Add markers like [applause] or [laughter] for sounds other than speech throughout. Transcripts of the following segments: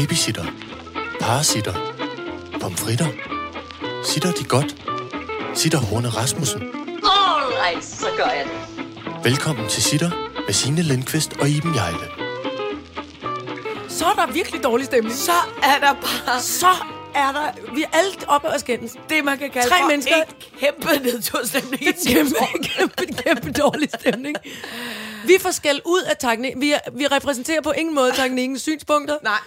Babysitter. Parasitter. Pomfritter. Sitter de godt? Sitter Horne Rasmussen. Alright, så gør jeg det. Velkommen til Sitter med Signe Lindqvist og Iben Jejle. Så er der virkelig dårlig stemning. Så er der bare Så er der... Vi er alt oppe og skændes. det, man kan kalde Tre for mennesker. en kæmpe nedturstemning. Det er kæmpe, kæmpe, kæmpe dårlig stemning. Vi får skæld ud af teknik. Vi, er, vi repræsenterer på ingen måde teknikkens synspunkter. Nej.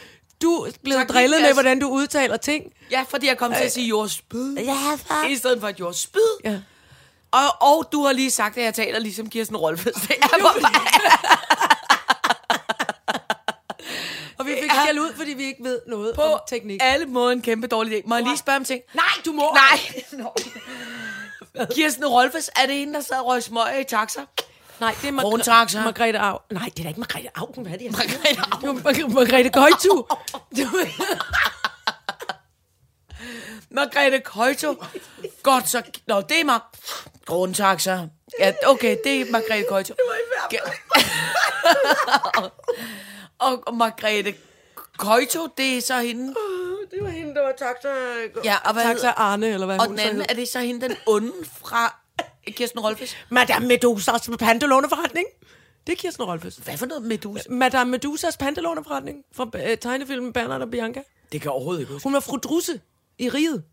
Du blevet Teknik drillet med, hvordan du udtaler ting. Ja, fordi jeg kom til at sige jordspyd. Ja, far. I stedet for et jordspyd. Ja. Og, og du har lige sagt, at jeg taler ligesom Kirsten Rolfes. [laughs] Det er [laughs] for Og vi fik skæld ud, fordi vi ikke ved noget på om teknik. alle måder en kæmpe dårlig idé. Må jeg lige spørge om ting? Nej, du må. Nej. [laughs] Kirsten Rolfes, er det hende, der sad og røg smøger i taxa? Nej, det er Krontaxa. Margrethe, Margrethe Au. Nej, det er da ikke Margrethe Augen. Hvad er det, jeg? Margrethe Augen. Det er Mar- Margrethe Gøjtu. Margrethe Køjto. [laughs] Godt så. Nå, det er mig. Grundtaxa. Ja, okay, det er Margrethe Køjto. Det var [laughs] og, og Margrethe Køjto, det er så hende. Det var hende, der var taxa... Ja, og hvad Taxa Arne, eller hvad Og den anden, er det så hende, den onde fra Kirsten Rolfes? Madame Medusas pantelåneforretning. Det er Kirsten Rolfes. Hvad for noget Medusa? Madame Medusas pantelåneforretning fra uh, tegnefilmen Bernard og Bianca. Det kan jeg overhovedet ikke huske. Hun var fru Drusse i riget.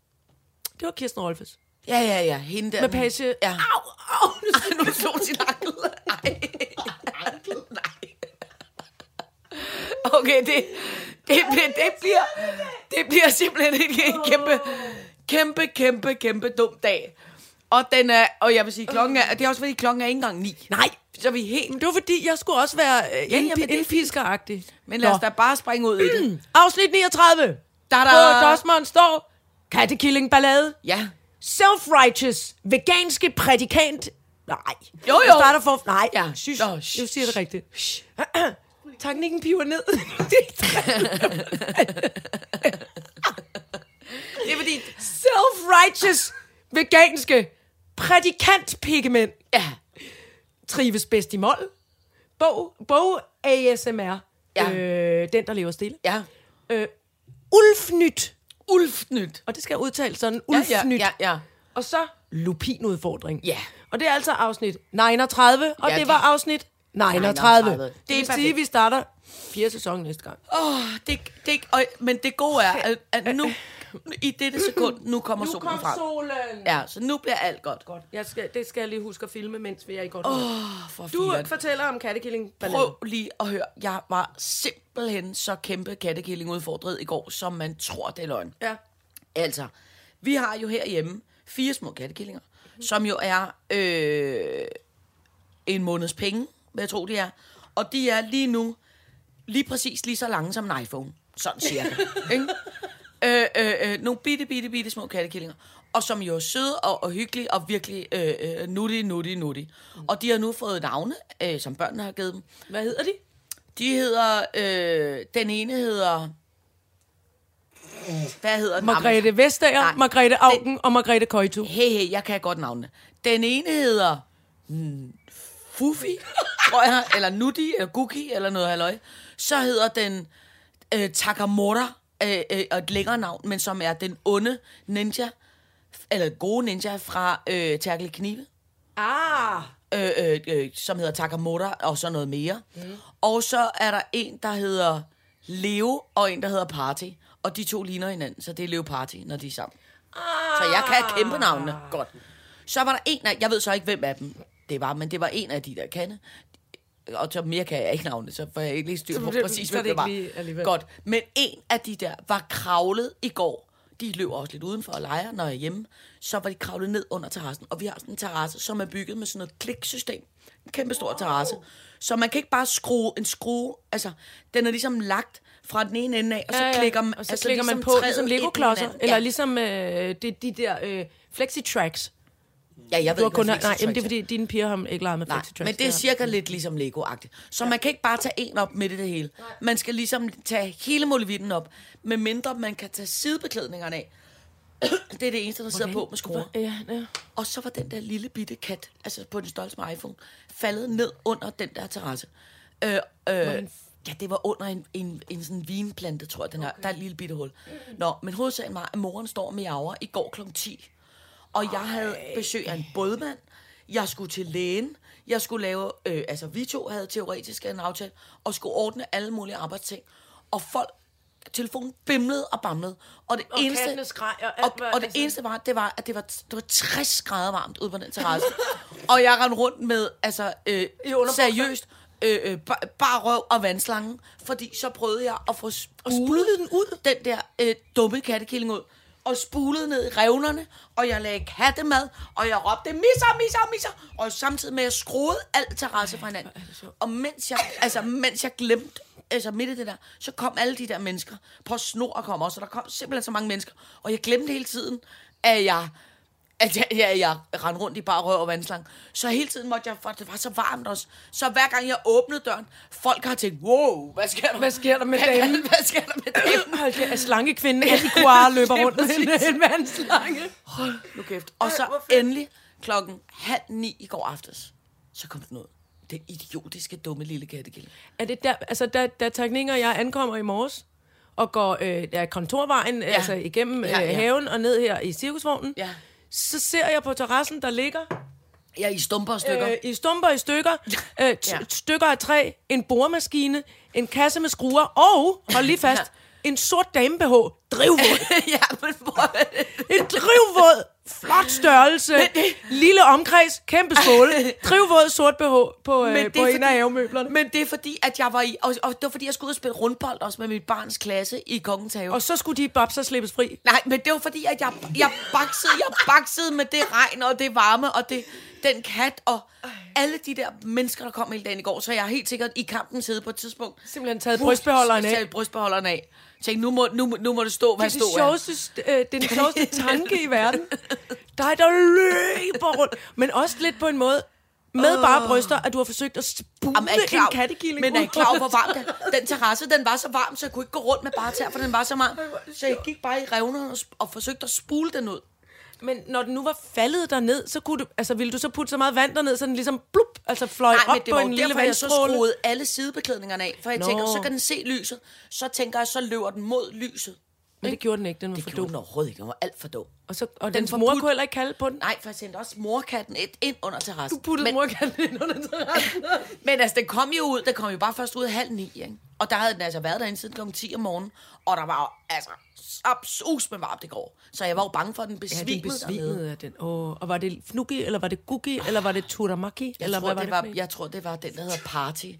Det var Kirsten Rolfes. Ja, ja, ja. Hende der. Med page... Ja. Au, au. [laughs] nu slog sin ankel. Ej. Nej. Okay, det, det, bliver, det, bliver, det bliver simpelthen en kæmpe, kæmpe, kæmpe, kæmpe dum dag. Og, den er, og jeg vil sige, klokken er, det er også fordi, klokken er ikke engang ni. Nej. Så er vi helt... Men det var fordi, jeg skulle også være uh, ja, men det er fint. indpiskeragtig. Men lad os da bare springe ud i det. [clears throat] Afsnit 39. Da-da. På Dosmond står kattekilling ballade. Ja. Self-righteous, veganske prædikant. Nej. Jo, jo. Jeg starter for... Nej, Ja. Shush. Nå, shh. siger det rigtigt. [clears throat] Teknikken piver ned. [laughs] [laughs] Det er fordi... Self-righteous, veganske prædikantpigmænd Ja. trives bedst i mål. Bog, bog ASMR. Ja. Øh, den, der lever stille. Ja. Øh, Ulfnyt. Ulfnyt. Og det skal udtales sådan. Ja, Ulfnyt. ja, ja, ja. Og så lupinudfordring. Ja. Og det er altså afsnit 39, og Ja, det det- var afsnit 39. 39. Det, Det det er sige, vi starter fjerde sæson næste gang. Åh, det, det, og, men det gode er, at, at nu, i dette sekund, nu kommer Nu solen kom frem. solen. Ja, så nu bliver alt godt. godt. Jeg skal, det skal jeg lige huske at filme, mens vi er i godt oh, For Du firen. fortæller om kattekilling Prøv lige at høre. Jeg var simpelthen så kæmpe kattekilling udfordret i går, som man tror, det er løgn. Ja. Altså, vi har jo herhjemme fire små kattekillinger, mm. som jo er øh, en måneds penge, hvad jeg tror, de er. Og de er lige nu lige præcis lige så lange som en iPhone. Sådan cirka. [laughs] ikke? Øh, øh, øh, nogle bitte, bitte, bitte små kattekillinger. Og som jo er søde og, og hyggelige og virkelig øh, øh, nutty, nutty, nutty. Og de har nu fået navne, øh, som børnene har givet dem. Hvad hedder de? De hedder, øh, den ene hedder, hvad hedder den? Margrethe Vestager, Nej. Margrethe Augen og Margrethe Køjtu. Hey, hey, jeg kan godt navnene. Den ene hedder mm, Fufi, [laughs] tror jeg, eller Nutti, eller Guki, eller noget halløj. Så hedder den øh, Takamura, øh, øh, og et længere navn, men som er den onde ninja, eller gode ninja fra øh, Terkel Knive. Ah. øh, øh, øh, som hedder Takamura, og så noget mere. Mm. Og så er der en, der hedder Leo, og en, der hedder Party. Og de to ligner hinanden, så det er Leo Party, når de er sammen. Ah. Så jeg kan kæmpe navnene godt. Så var der en af, jeg ved så ikke, hvem af dem det var, men det var en af de der kande. Og så mere kan jeg ikke navne, så får jeg ikke lige styr på det- præcis, hvem det det var. Godt. Men en af de der var kravlet i går. De løber også lidt udenfor og leger, når jeg er hjemme. Så var de kravlet ned under terrassen. Og vi har sådan en terrasse, som er bygget med sådan noget kliksystem. En kæmpe stor terrasse. Så man kan ikke bare skrue en skrue, altså den er ligesom lagt fra den ene ende af, og så Ja, ja. klikker man, og så altså, klikker man på ligesom Lego-klodser, eller ja. ligesom øh, de, de der øh, flexi-tracks. Ja, jeg ved Du har ikke, kun, hvad nej, jamen, det er fordi, dine piger har ikke leget med Nej, flexi-tracks. men det er cirka lidt ligesom Lego-agtigt. Så man kan ikke bare tage en op midt i det hele. Man skal ligesom tage hele molevitten op, med mindre man kan tage sidebeklædningerne af. [clears throat] det er det eneste, der sidder Okay. på med skruer. Ja, ja. Og så var den der lille bitte kat, altså på den størrelse med iPhone, faldet ned under den der terrasse. Øh, øh, ja, det var under en, en, en sådan vinplante, tror jeg, den her. Der er et lille bitte hul. Nå, men hovedsagen var, at moren står med miaver i går kl. 10. Og jeg havde besøg af en bådmand. Jeg skulle til lægen. Jeg skulle lave, øh, altså vi to havde teoretisk en aftale, og skulle ordne alle mulige arbejdsting. Og folk, telefonen bimlede og bamlede. Og det Og eneste, skreg, og og, var- og det altså- eneste var, det var, at det var, det var 60 grader varmt ude på den terrasse. og jeg rendte rundt med, altså, øh, seriøst, øh, øh, bar, bar røv og vandslangen, fordi så prøvede jeg at få spulet den ud? den der øh, dumme kattekilling ud, og spulede ned i revnerne, og jeg lagde kattemad, og jeg råbte, misser, misser, misser, og samtidig med, at jeg skruede alt terrasse fra hinanden. Og mens jeg, altså, mens jeg glemte, altså midt i det der, så kom alle de der mennesker, på snor og kom også, og der kom simpelthen så mange mennesker, og jeg glemte hele tiden, at jeg at jeg, jeg, jeg rendte rundt i bare røv og vandslang. Så hele tiden måtte jeg, for det var så varmt også. Så hver gang jeg åbnede døren, folk har tænkt, wow, hvad sker der? Hvad sker der med [laughs] hvad, damen? Hvad, sker der med damen? [laughs] Hold kæft, slangekvinden Antiquar [laughs] løber rundt med en, en vandslange. Hold nu kæft. Og så endelig klokken halv ni i går aftes, så kom den ud. Den idiotiske, dumme lille kattekilling. Er det der, altså da, da Teknik og jeg ankommer i morges, og går øh, ja, kontorvejen, ja. altså igennem Ja, ja, ja. ja. haven og ned her i cirkusvognen, Ja. Så ser jeg på terrassen, der ligger Ja, i stumper og stykker. øh, i stumper i stykker, [laughs] øh, Ja. stykker af træ, en boremaskine, en kasse med skruer, og, hold lige fast, en sort dame-BH, drivvåd. [laughs] ja, men hvor... En drivvåd, flot størrelse, lille omkreds, kæmpe skåle, drivvåd sort BH på, øh, Men det på en af fordi- havemøblerne. Men det er fordi, at jeg var i... Og, og det var fordi, jeg skulle ud og spille rundbold også med mit barns klasse i Kongens Have. Og så skulle de babser slippes fri. Nej, men det var fordi, at jeg, jeg, baksede, jeg baksede med det regn og det varme og det, den kat og alle de der mennesker, der kom hele dagen i går. Så jeg har helt sikkert i kampen siddet på et tidspunkt. Simpelthen taget brystbeholderen af. Taget brystbeholderen af. Tænkte, nu må, nu, nu må det stå, hvad Det er, stå det, sjoveste, øh, det er den sjoveste tanke i verden. Dig, der løber rundt. Men også lidt på en måde med bare bryster, at du har forsøgt at spule Jamen, er klar, en kattekilling men er I klar hvor varmt er? Den terrasse, den var så varm, så jeg kunne ikke gå rundt med bare tær, for den var så varm. Så jeg gik bare i revnerne og, og forsøgte at spule den ud. Men når den nu var faldet derned, så kunne du, altså, ville du så putte så meget vand derned, så den ligesom blup, altså fløj Nej, op på en lille derfor, jeg så vandstråle? skruede alle sidebeklædningerne af. For jeg Nå. tænker, så kan den se lyset. Så tænker jeg, så løber den mod lyset. Men det gjorde den ikke, den var for Det gjorde dum. den overhovedet ikke. Den var alt for dum. Og, så, og Den dens mor kunne heller ikke kalde på den. Nej, for jeg sendte også morkatten ind under terrassen. Du puttede men, morkatten ind under terrassen. [laughs] men altså, den kom jo ud. Den kom jo bare først ud halv ni, ikke? Og der havde den altså været derinde siden kl. 10 om morgenen. Og der var jo, altså, absus med varmt i går. Så jeg var jo bange for, at den Ja, den besvimede besvimede af den. Oh, og var det fnugi, eller var det gugi, eller var det turamaki? Jeg, eller tror, hvad var det det, var, jeg tror, det var den, der hedder Party.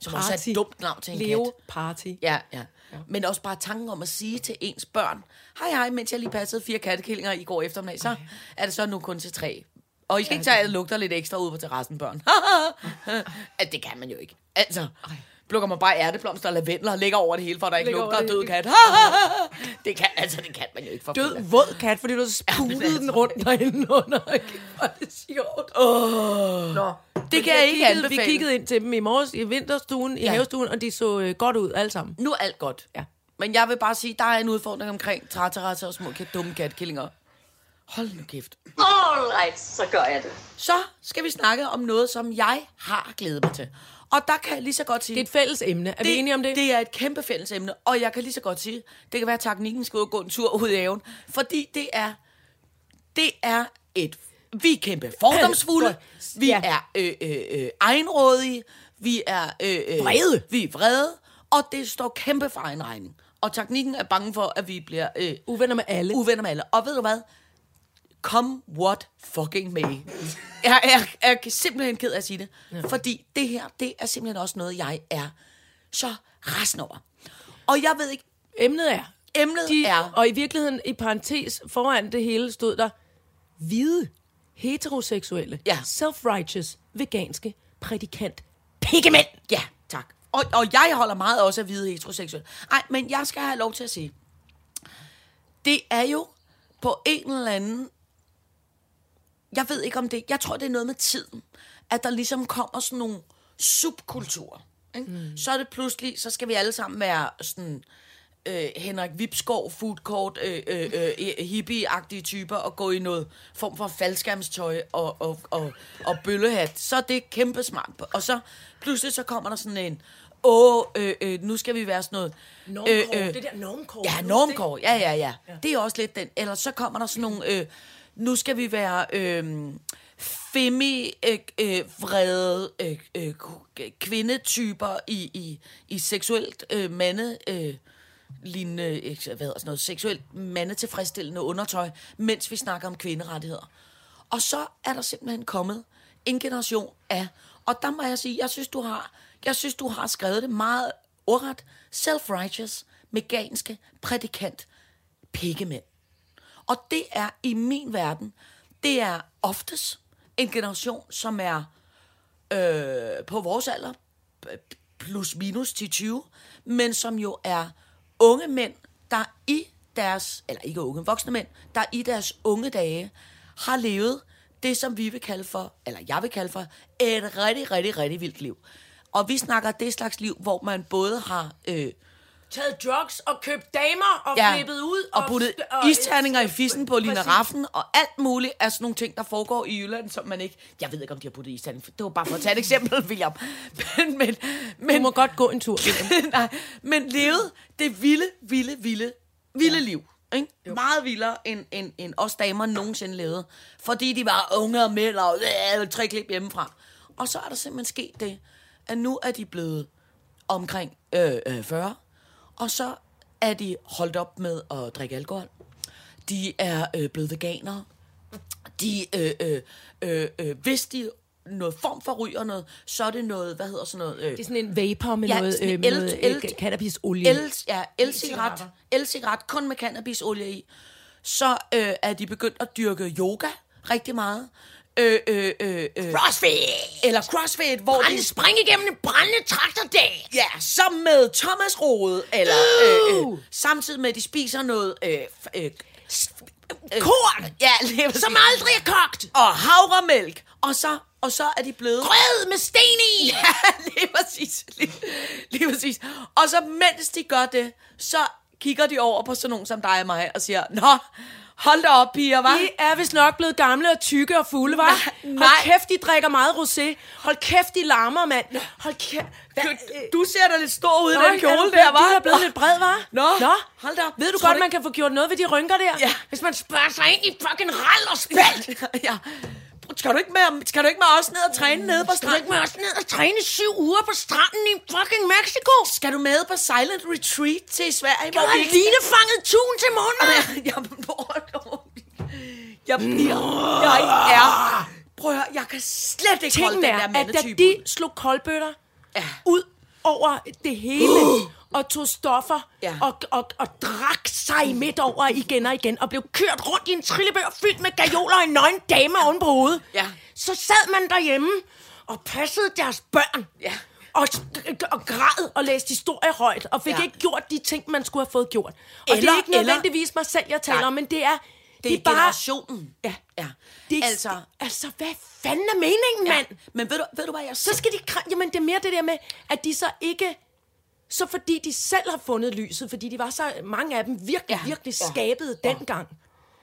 Som også er Party. et dumt navn til en Leo kat. Party. Ja, ja, Men også bare tanken om at sige til ens børn, hej hej, mens jeg lige passede fire kattekillinger i går eftermiddag, så er det så nu kun til tre. Og I skal ikke tage, at det lugter lidt ekstra ude på terrassen, børn. [laughs] at det kan man jo ikke. Altså, plukker man bare ærteblomster og lavendler og lægger over det hele, for at der ikke Lægger lugter af død kat. [laughs] det kan, altså, det kan man jo ikke for Død våd kat, fordi du spulede altså. den rundt derinde under. [laughs] Var det sjovt? Oh. Nå. Det kan jeg ikke kiggede, anbefale. Vi kiggede ind til dem i morges i vinterstuen, i Ja. havestuen, og de så øh, godt ud alle sammen. Nu er alt godt. Ja. Men jeg vil bare sige, der er en udfordring omkring træterrasser og små kat, dumme katkillinger. Hold nu kæft. All right, så gør jeg det. Så skal vi snakke om noget, som jeg har glædet mig til. Og der kan jeg lige så godt sige... Det er et fælles emne. Er vi enige om det? Det er et kæmpe fælles emne, og jeg kan lige så godt sige, det kan være, at teknikken skal ud og gå en tur ud i haven, fordi det er, det er et... Vi er kæmpe fordomsfulde, [clears throat] vi Ja. er øh, øh, øh, egenrådige, vi er... Øh, øh, Vrede. Vi er vrede, og det står kæmpe for egen regning. Og teknikken er bange for, at vi bliver øh, Uvenner med alle. uvenner med alle. Og ved du hvad? Come what fucking may. Jeg er, er simpelthen ked af at sige det. Ja. Fordi det her, det er simpelthen også noget, jeg er så rasende over. Og jeg ved ikke, Emnet er... emnet De, er... Og i virkeligheden, i parentes, foran det hele stod der, hvide, heteroseksuelle, Ja. self-righteous, veganske prædikant pikkemænd. Ja, tak. Og, og jeg holder meget også af hvide heteroseksuelle. Nej, men jeg skal have lov til at sige, det er jo på en eller anden... Jeg ved ikke om det... Jeg tror, det er noget med tiden. At der ligesom kommer sådan nogle subkulturer. Ikke? Mm. Så er det pludselig... Så skal vi alle sammen være sådan... Øh, Henrik Vipskov, food court, øh, øh, øh, hippie-agtige typer, og gå i noget form for faldskærmstøj og, og, og, og bøllehat. Så er det kæmpe smart. Og så pludselig så kommer der sådan en, åh, øh, øh, nu skal vi være sådan noget... Normkår, det der normkår. Ja, normkår, ja, ja, ja, ja. Det er også lidt den. Eller så kommer der sådan nogle, øh, nu skal vi være øh, femi øh, øh, vrede øh, øh, kvindetyper i, i, i seksuelt øh, mande... Øh, lignende, hvad hedder sådan noget, seksuelt mandetilfredsstillende undertøj, mens vi snakker om kvinderettigheder. Og så er der simpelthen kommet en generation af, og der må jeg sige, jeg synes, du har, jeg synes, du har skrevet det meget ordret, self-righteous, meganske, prædikant, pikkemænd. Og det er i min verden, det er oftest en generation, som er øh, på vores alder, plus minus til 20, men som jo er unge mænd, der i deres, eller ikke unge, voksne mænd, der i deres unge dage har levet det, som vi vil kalde for, eller jeg vil kalde for, et rigtig, rigtig, rigtig vildt liv. Og vi snakker det slags liv, hvor man både har... Øh, Taget drugs og købt damer og ja, flippet ud. og puttet og- isterninger i fissen på Lina. Raffen, og alt muligt af sådan nogle ting, der foregår i Jylland, som man ikke... Jeg ved ikke, om de har puttet isterning. Det var bare for at tage et eksempel, [laughs] William. Men, men, men, Du må godt gå en tur. [laughs] Nej, men levede det vilde, vilde, vilde, vilde ja. liv. Ikke? Meget vildere, end, end, end os damer nogensinde levede. Fordi de var unge og mænd og øh, tre klip hjemmefra. Og så er der simpelthen sket det, at nu er de blevet omkring øh, øh, 40. Og så er de holdt op med at drikke alkohol. De er øh, blevet veganere. De, øh, øh, øh, øh, hvis de noget form for ryger noget, så er det noget, hvad hedder sådan noget? Øh, Det er sådan en vapor med Ja, noget, øh, el- noget el- øh, cannabisolie. El, ja, el-cigaret. El-cigaret, kun med cannabisolie i. Så øh, er de begyndt at dyrke yoga rigtig meget. Øh, øh, øh, øh, Crossfit! eller crossfit, hvor de... spring igennem en brændende traktordag! Ja, som med Thomas Rode, eller øh, øh, samtidig med, at de spiser noget... Øh, øh, s- øh, Korn! Ja, lige. Som aldrig er kogt! Og havremælk. Og så, og så er de blevet... Grød med sten i! [laughs] Ja, lige præcis. Lige, lige præcis. Og så mens de gør det, så kigger de over på sådan nogen som dig og mig og siger, Nå, hold da op, piger, hva'? I er vist nok blevet gamle og tykke og fulde, var? Nej, Hold kæft, I drikker meget rosé. Hold kæft, I larmer, mand. Hold kæft. Hvad, Du ser da lidt stor ud i den kjole du der, blevet- hva'? Du er blevet lidt bred, var? Nå, Nå. hold da op. Ved du Tror godt, du man kan få gjort noget ved de rynker der? Ja. Hvis man spørger sig ind i fucking rald og spalt. ja. Skal du ikke med, skal du ikke med os ned og træne nede på Skal du ikke stranden? med os ned og træne syv uger på stranden i fucking Mexico? Skal du med på Silent Retreat til Sverige? Jeg har lige fanget tun til munden. Jeg, jeg, jeg bliver... Jeg er... Prøv at høre, jeg kan slet ikke holde Tingen den er, der at da mandetype de slog koldbøtter Ja. ud over det hele, [gasps] og tog stoffer, Ja. og, og, og drak sig midt over igen og igen, og blev kørt rundt i en trillebør fyldt med gajoler og en nøgen dame oven på hovedet, Ja. så sad man derhjemme og passede deres børn. Ja. Og, og græd og læste historie højt, og fik Ja. ja. ikke gjort de ting, man skulle have fået gjort. Og det Eller- er ikke eller- nødvendigvis mig selv, jeg taler Nej. om, men det er... Det er bare, generationen. Ja. ja. Det er, altså, altså, hvad fanden er meningen, ja. mand? Men ved du, ved du hvad jeg Så skal de... Jamen, det er mere det der med, at de så ikke... Så fordi de selv har fundet lyset, fordi de var så mange af dem virkelig, Ja, virkelig ja, skabet ja. dengang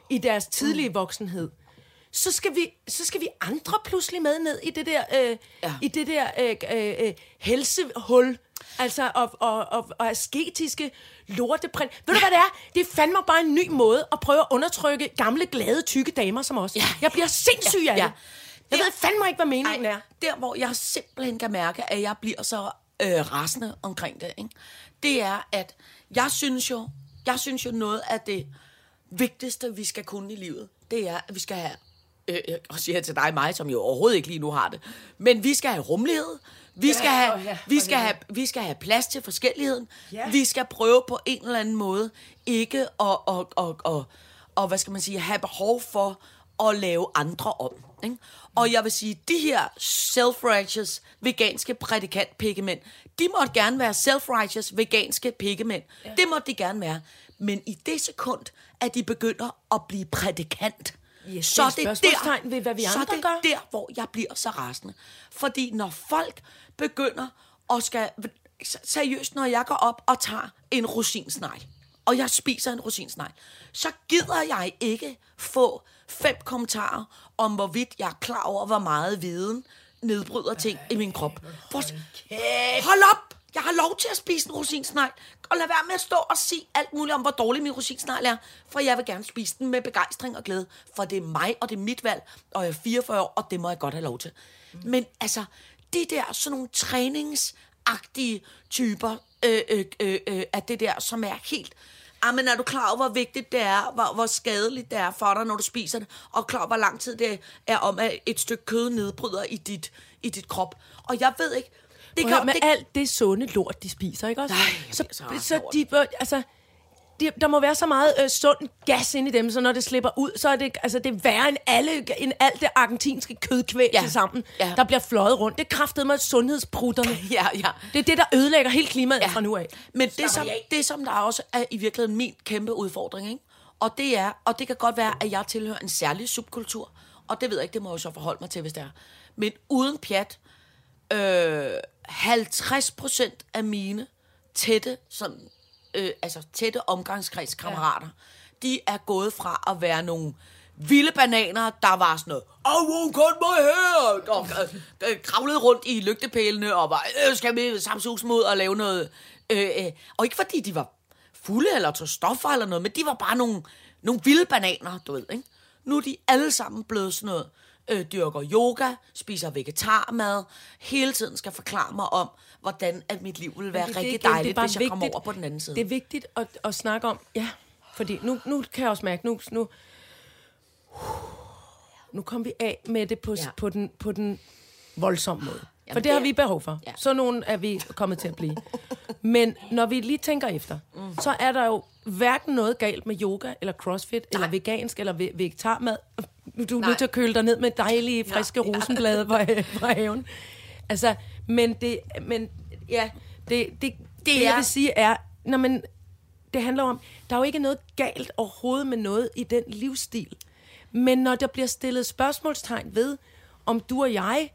i deres tidlige voksenhed. Så skal vi, så skal vi andre pludselig med ned i det der, øh, Ja. i det der øh, øh, øh, helsehul. Altså, og, og, og, og asketiske lorteprint. Ved du, hvad det er? Det er fandme bare en ny måde at prøve at undertrykke gamle, glade, tykke damer som os. Ja. Jeg bliver sindssyg Ja, af ja. det. Jeg Der- ved fandme ikke, hvad meningen Ej, er. der hvor jeg simpelthen kan mærke, at jeg bliver så øh, rasende omkring det, ikke? det er, at jeg synes jo, jeg synes jo noget af det vigtigste, vi skal kunne i livet, det er, at vi skal have, øh, øh, og siger jeg til dig og mig, som jo overhovedet ikke lige nu har det, men vi skal have rummelighed, vi skal have, åh ja, vi skal have, vi skal have plads til forskelligheden. Ja. Vi skal prøve på en eller anden måde ikke at, og, og, og, og, hvad skal man sige, have behov for at lave andre om. Ikke? Og jeg vil sige, de her self-righteous veganske prædikant pikkemænd, de måtte gerne være self-righteous veganske pikkemænd. Ja. Det måtte de gerne være. Men i det sekund, at de begynder at blive prædikant, Yes, så det er det der, ved, hvad vi så andre det gør. der, hvor jeg bliver så rasende. Fordi når folk begynder at skal... Seriøst, når jeg går op og tager en rosinsnegl, og jeg spiser en rosinsnegl, så gider jeg ikke få fem kommentarer om, hvorvidt jeg er klar over, hvor meget viden nedbryder ting i min krop. Hold, hold op! Jeg har lov til at spise en rosinsnegl. Og lad være med at stå og sige alt muligt om, hvor dårlig min rosinsnegl er. For jeg vil gerne spise den med begejstring og glæde. For det er mig, og det er mit valg. Og jeg er 44 år, og det må jeg godt have lov til. Men altså, de der sådan nogle træningsagtige typer øh, øh, øh, øh, af det der, som er helt... Ah, men er du klar over, hvor vigtigt det er, hvor, hvor skadeligt det er for dig, når du spiser det, og klar over, hvor lang tid det er om, at et stykke kød nedbryder i dit, i dit krop. Og jeg ved ikke... Det høre, med alt det sunde lort, de spiser, ikke også? Nej, så, så så over de, altså, de, der må være så meget øh, sund gas inde i dem, så når det slipper ud, så er det, altså, det er værre end, alle, end alt det argentinske kødkvæg Ja. til sammen, Ja. ja. der bliver fløjet rundt. Det kræftede mig sundhedsprutterne. [laughs] Ja, ja. Det er det, der ødelægger hele klimaet ja. fra nu af. Men det som, det, som der også er i virkeligheden min kæmpe udfordring, ikke? Og det er, og det kan godt være, at jeg tilhører en særlig subkultur, og det ved jeg ikke, det må jeg så forholde mig til, hvis det er. Men uden pjat, øh, 50 procent af mine tætte, sådan, øh, altså tætte omgangskredskammerater, ja. de er gået fra at være nogle vilde bananer, der var sådan noget, I won't cut my hair, og øh, kravlede rundt i lygtepælene, og var, øh, skal vi samsus mod og lave noget. Øh, øh, og ikke fordi de var fulde eller tog stoffer eller noget, men de var bare nogle, nogle vilde bananer, du ved, ikke? Nu er de alle sammen blevet sådan noget, øh, dyrker yoga, spiser vegetarmad, hele tiden skal forklare mig om, hvordan at mit liv vil være Det- det- rigtig det dejligt, bare hvis jeg kommer over på den anden side. Det er vigtigt at, at snakke om, ja, fordi nu, nu kan jeg også mærke, nu, nu, nu kom vi af med det på, Ja. på, den, på den voldsomme måde. For Jamen, det har det- vi behov for. Ja. Ja. Så nogen er vi kommet til at blive. Men når vi lige tænker efter, mm. så er der jo hverken noget galt med yoga, eller crossfit, Nej. eller vegansk, eller ve- vegetarmad. Nu er du Nej. nødt til at køle dig ned med dejlige, friske [laughs] Ja. rosenblade fra, fra haven. Altså, men det, men ja, det, det, det, det jeg vil sige er, når man, det handler om, der er jo ikke noget galt overhovedet med noget i den livsstil. Men når der bliver stillet spørgsmålstegn ved, om du og jeg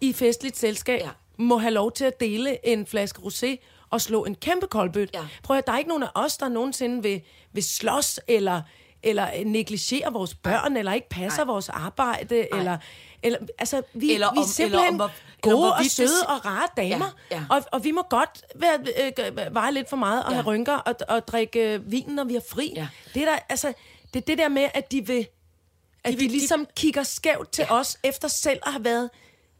i festligt selskab Ja. må have lov til at dele en flaske rosé og slå en kæmpe koldbøt. Ja. Prøv at der er ikke nogen af os, der nogensinde vil, vil slås eller, eller negligere vores børn, eller ikke passer vores arbejde, eller... Eller, altså, vi, Eller vi om- er simpelthen eller om hvor- eller gode og hvorvidt det- søde og rare damer. Ja, ja. Og, og vi må godt være, øh, veje lidt for meget og Ja. have rynker og, og drikke øh, vin, når vi er fri. Ja. Det, er der, altså, det er det der med, at de vil... At de, vil- de ligesom kigger skævt til ja. os, efter selv at have været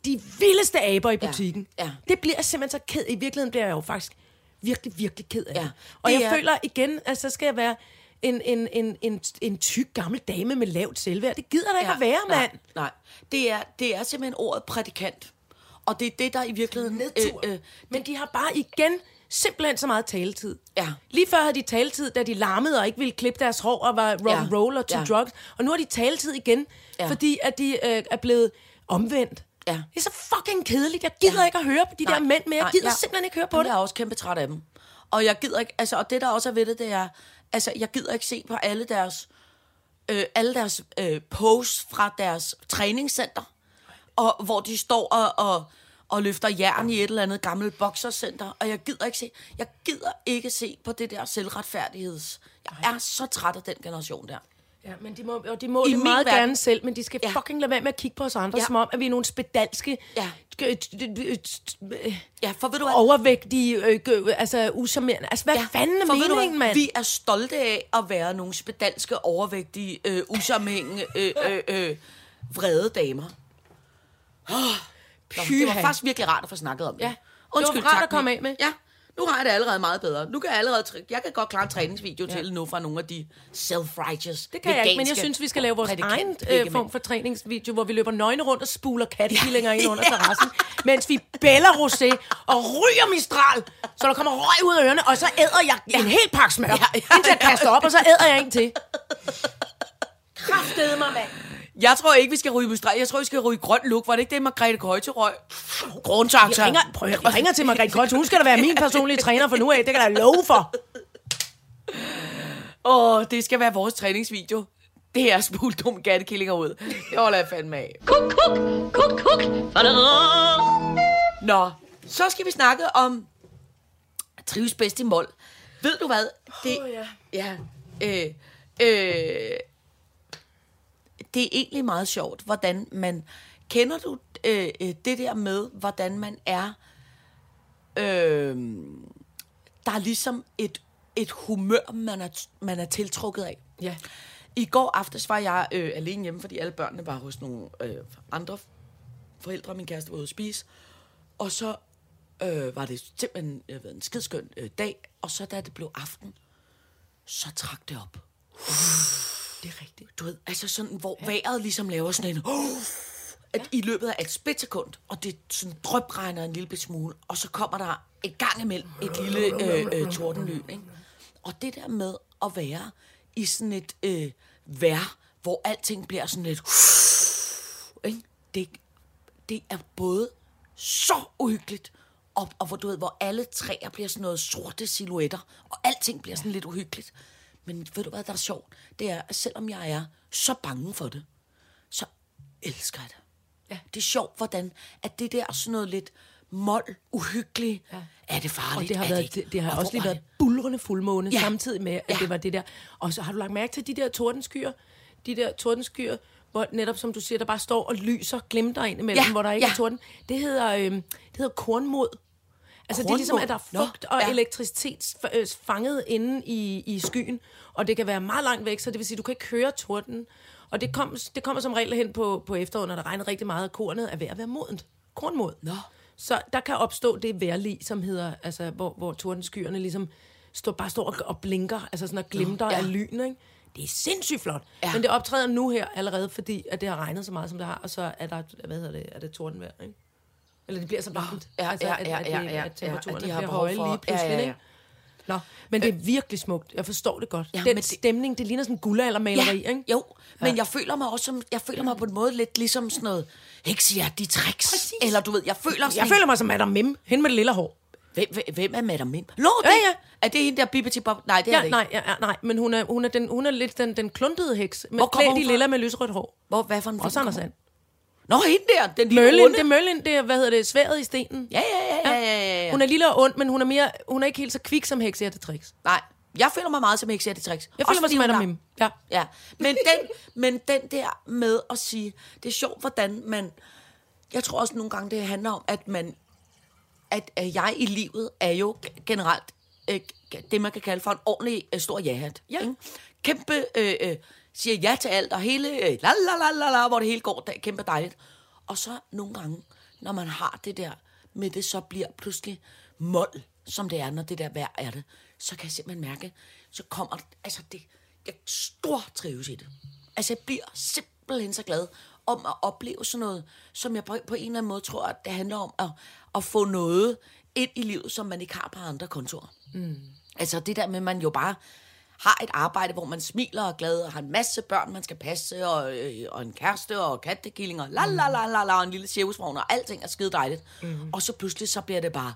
de vildeste aber i Ja, butikken. ja. Det bliver jeg simpelthen så ked I virkeligheden bliver jeg jo faktisk virkelig, virkelig ked af Ja. Og det jeg er- føler igen, at så skal jeg være en, en, en, en, en tyk gammel dame med lavt selvværd. Det gider der ikke at være, mand. Nej, nej. Det, er, det er simpelthen ordet prædikant. Og det er det, der i virkeligheden... Øh, øh, Men de har bare igen simpelthen så meget taletid. Ja. Lige før havde de taletid, da de larmede og ikke ville klippe deres hår og var rock Ja. and roll og to Ja. drugs. Og nu har de taletid igen, Ja. fordi at de øh, er blevet omvendt. Ja. Det er så fucking kedeligt. Jeg gider Ja. ikke at høre på de der mænd mere. Jeg gider jeg- simpelthen ikke høre på Jamen, det. Jeg er også kæmpe træt af dem. Og jeg gider ikke, altså, og det der også er ved det, det er, altså, jeg gider ikke se på alle deres, øh, alle deres øh, posts fra deres træningscenter, og hvor de står og, og, og løfter jern i et eller andet gammelt boksercenter, og jeg gider ikke se, jeg gider ikke se på det der selvretfærdigheds. Jeg er så træt af den generation der. Ja, men de må, og de må I det meget verden- gerne selv, men de skal Ja. fucking lade være med at kigge på os andre, Ja. som om, at vi er nogle spedalske, Ja. ja. Ja, for ved du hvad? overvægtige, øh, altså usammerende. Altså, hvad ja. fanden er for meningen, mand? Vi er stolte af at være nogle spedalske, overvægtige, øh, usammenhængende, øh, øh, øh, vrede damer. Oh, det var faktisk virkelig rart at få snakket om det. Ja, det var rart tak, at komme af med. Ja, nu har jeg det allerede meget bedre. Nu kan jeg allerede, jeg kan godt klare en træningsvideo ja. til nu fra nogle af de self-righteous, Det kan jeg ikke, men jeg synes, vi skal lave vores egen øh, form for træningsvideo, hvor vi løber nøgne rundt og spuler kattekillinger [laughs] ind under terrassen, mens vi bæller rosé og ryger mistral, så der kommer røg ud af ørerne, og så æder jeg en hel pakke smør, ja, ja, indtil jeg kaster op, og så æder jeg en til. Kraftede mig, mand. Jeg tror ikke, vi skal ryge med Jeg tror, vi skal ryge grøn look. Var det ikke det, Margrethe Køjte røg? Krontaxa. Jeg ringer, prøv, jeg ringer til Margrethe Kolt. Hun skal da være min personlige [laughs] træner for nu af. Det kan jeg da love for. Åh, det skal være vores træningsvideo. Det er spul dum kattekillinger ud. Det holder jeg fandme af. Kuk, kuk, kuk, kuk. Nå, så skal vi snakke om trives bedst i mål. Ved du hvad? Det, oh, ja. ja øh, øh, det er egentlig meget sjovt, hvordan man... Kender du øh, øh, det der med, hvordan man er... Øh, der er ligesom et, et humør, man er, man er tiltrukket af. Ja. I går aftes var jeg øh, alene hjemme, fordi alle børnene var hos nogle øh, andre forældre. Min kæreste var ude at spise. Og så øh, var det simpelthen øh, en skidskøn øh, dag. Og så da det blev aften, så trak det op. Det er rigtigt. Du ved, altså sådan, hvor ja. vejret ligesom laver sådan en... At I løbet af et splitsekund, og det sådan drøbregner en lille smule, og så kommer der et gang imellem et lille øh, øh, tordenlyn. Ikke? Og det der med at være i sådan et øh, vejr, hvor alting bliver sådan lidt... Ikke? Det, det er både så uhyggeligt, og, og hvor du ved, hvor alle træer bliver sådan noget sorte silhuetter, og alting bliver sådan lidt uhyggeligt. Men ved du hvad, der er sjovt? Det er, at selvom jeg er så bange for det, så elsker jeg det. Ja. Det er sjovt, hvordan at det der sådan noget lidt mål, uhyggeligt, ja. er det farligt? Og det har, været, ikke? det, det har Og også lige været bulrende fuldmåne, Ja. samtidig med, at ja. det var det der. Og så har du lagt mærke til de der tordenskyer, de der tordenskyer, hvor netop som du siger, der bare står og lyser, glimter ind imellem, Ja, hvor der ikke ja. er torden. Det hedder, øh, det hedder kornmod. Altså det er ligesom, at der er Nå, fugt og ja. elektricitet øh, fanget inde i, i skyen, og det kan være meget langt væk, så det vil sige, du kan ikke høre torden. Og det, kom, det kommer som regel hen på, på efteråret, når der regner rigtig meget, og kornet er ved at være modent. Kornmod. Nå. Så der kan opstå det vejrlig, som hedder, altså, hvor, hvor tordenskyerne ligesom står, bare står og, og blinker, altså sådan og glimter ja. ja. af lyn, ikke? Det er sindssygt flot. Ja. Men det optræder nu her allerede, fordi at det har regnet så meget, som det har, og så er der, hvad hedder det, er det tordenvejr, ikke? Eller det bliver så varmt. ja, altså, ja, ja, ja, ja, at temperaturerne ja, de bliver høje lige pludselig, ja, ja, ja. ikke? Nå, men det er virkelig smukt. Jeg forstår det godt. Ja, Ja, Den det- stemning, det ligner sådan en guldaldermaleri, ikke? Jo, men jeg føler mig også som, jeg føler mig på en måde lidt ligesom sådan noget i tricks. Præcis. Eller du ved, jeg føler sådan Jeg en- føler mig som Madame Mim, hende med det lille hår. Hvem, hvem, er Madame Mim? Lå det? Ja, ja. Er det hende der Bibbidi Bob? Nej, det er Ja, det ikke. nej, ja, ja, nej, men hun er, hun er, den, hun er lidt den, den kluntede heks, med Hvor kommer hun fra? lilla med lysrødt hår. Hvor, hvad for en Også Anders Sand. Nå, hende der, den lille Møllen, runde. det er Møllen, det er, hvad hedder det, sværet i stenen. Ja, ja, ja, ja, ja, ja. Hun er lille og ond, men hun er, mere, hun er ikke helt så kvik som hekse til tricks. Nej, jeg føler mig meget som heksehjert i tricks. Jeg føler mig som Mim. Ja. Ja, men den, men den der med at sige, det er sjovt, hvordan man, jeg tror også nogle gange, det handler om, at man, at, at jeg i livet er jo generelt øh, det, man kan kalde for en ordentlig øh, stor ja-hat. Ja. Ikke? Kæmpe, øh, øh, siger ja til alt, og hele, øh, la, la, la, la, la, hvor det hele går, det kæmpe dejligt. Og så nogle gange, når man har det der med det, så bliver pludselig mål, som det er, når det der vejr er det, så kan jeg simpelthen mærke, så kommer, altså det, jeg stor trives i det. Altså, jeg bliver simpelthen så glad om at opleve sådan noget, som jeg på, på en eller anden måde tror, at det handler om at, at få noget ind i livet, som man ikke har på andre kontorer. Mm. Altså det der med, at man jo bare har et arbejde, hvor man smiler og er glad, og har en masse børn, man skal passe, og, øh, og en kæreste, og kattekillinger, la la la la la, og en lille cirkusvogn, og alting er skide dejligt. Mm. Og så pludselig, så bliver det bare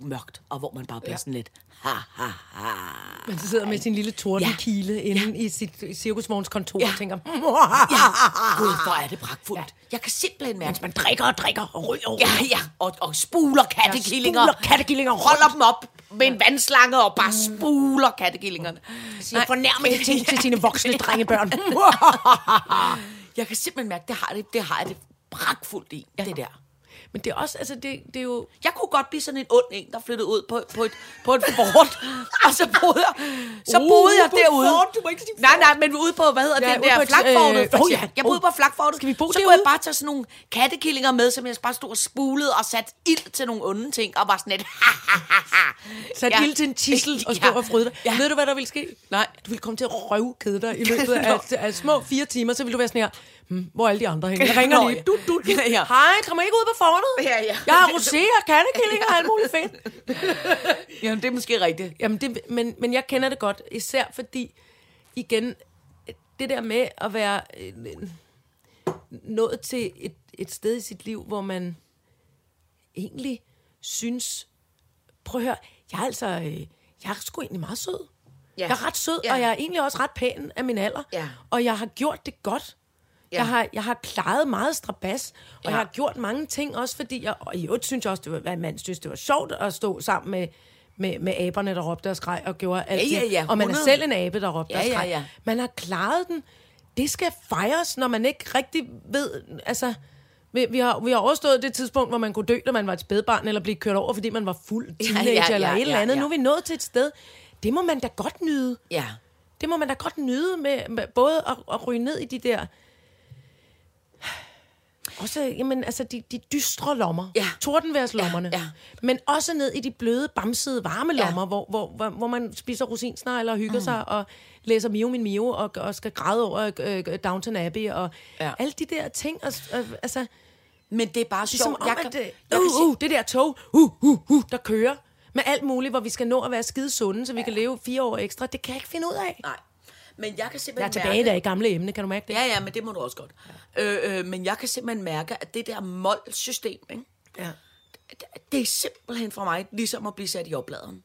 mørkt, og hvor man bare bliver ja. sådan lidt, ha ha ha. Man sidder med sin lille tordenkile ja. inde ja. i sit i cirkusvognskontor Ja. ja. og tænker, Ja, gud, hvor er det pragtfuldt. Ja. Jeg kan simpelthen mærke, man drikker og drikker og ryger og Ja, ja, og, og spuler kattekillinger. spuler kattekillinger Holder dem op med en vandslange og bare spuler kattekillingerne. siger fornærmende [laughs] ting til sine voksne drengebørn. [laughs] Jeg kan simpelthen mærke, det har, det, det har jeg det pragtfuldt i, ja. det der. Men det er også, altså det, det er jo... Jeg kunne godt blive sådan en ond en, der flyttede ud på, på, et, på et fort, [laughs] og så boede jeg, så Uh, boede jeg et derude. fort? Du må ikke sige Nej, nej, men ude på, hvad hedder Ja, det ude der, på et, flakfortet, øh, åh, eksempel. ja. Jeg boede på flakfortet. Skal vi bo Så kunne derude? jeg bare tage sådan nogle kattekillinger med, som jeg bare stod og spulede og satte ild til nogle onde ting, og var sådan lidt, [laughs] Sat Ja. ild til en tissel og stå [laughs] Ja. og fryde dig. Ja. Ved du, hvad der vil ske? Nej. Du vil komme til at røvkede dig i løbet af, af små fire timer, så vil du være sådan her, hm, hvor er alle de andre henne? Jeg ringer Nå, lige. Du, du, du. Ja, [laughs] ja. Hej, kommer ikke ud på fortet? Ja, ja. Jeg har rosé og kattekillinger og alt muligt fedt. [laughs] Jamen, det er måske rigtigt. Jamen, det, men, men jeg kender det godt, især fordi, igen, det der med at være... øh, nået til et, et sted i sit liv, hvor man egentlig synes, prøv at høre, jeg er altså, øh, jeg er sgu egentlig meget sød. Ja. Jeg er ret sød, Ja. og jeg er egentlig også ret pæn af min alder. Ja. Og jeg har gjort det godt. Ja. Jeg, har, jeg har klaret meget strabas, og Ja. jeg har gjort mange ting også, fordi jeg, og i øvrigt synes jeg også, det var, at man synes, det var sjovt at stå sammen med, med, med aberne, der råbte og skreg og gjorde alt Ja, ja, ja, Og man er 100. selv en abe, der råbte Ja, og ja, skreg. ja. Man har klaret den. Det skal fejres, når man ikke rigtig ved, altså... Vi, vi, har, vi har overstået det tidspunkt, hvor man kunne dø, da man var et spædbarn, eller blive kørt over, fordi man var fuld teenager, ja, ja, eller et eller ja, andet. ja. Nu er vi nået til et sted. Det må man da godt nyde. Ja. Det må man da godt nyde med, med både at, at ryge ned i de der... Også, jamen, altså, de, de dystre lommer. Ja. Tordenværslommerne. Ja, ja. Men også ned i de bløde, bamsede, varme Ja. lommer, hvor, hvor, hvor, hvor man spiser rosinsnegler og hygger mm. sig og læser Mio min Mio og, og skal græde over øh, Downton Abbey og Ja. ja. alle de der ting. Og, og, altså, Men det er bare det er som sjovt. om, Jeg at kan, det, jeg kan uh, uh, det der tog, uh, uh, uh, der kører med alt muligt, hvor vi skal nå at være skide sunde, så vi kan leve fire år ekstra. Det kan jeg ikke finde ud af. Nej. Men jeg kan Jeg er simpelthen tilbage mærke, der i gamle emne, kan du mærke det? Ja, ja, men det må du også godt. Øh, øh, men jeg kan simpelthen mærke, at det der målsystem, ikke? ja. det- det er simpelthen for mig ligesom at blive sat i opladeren.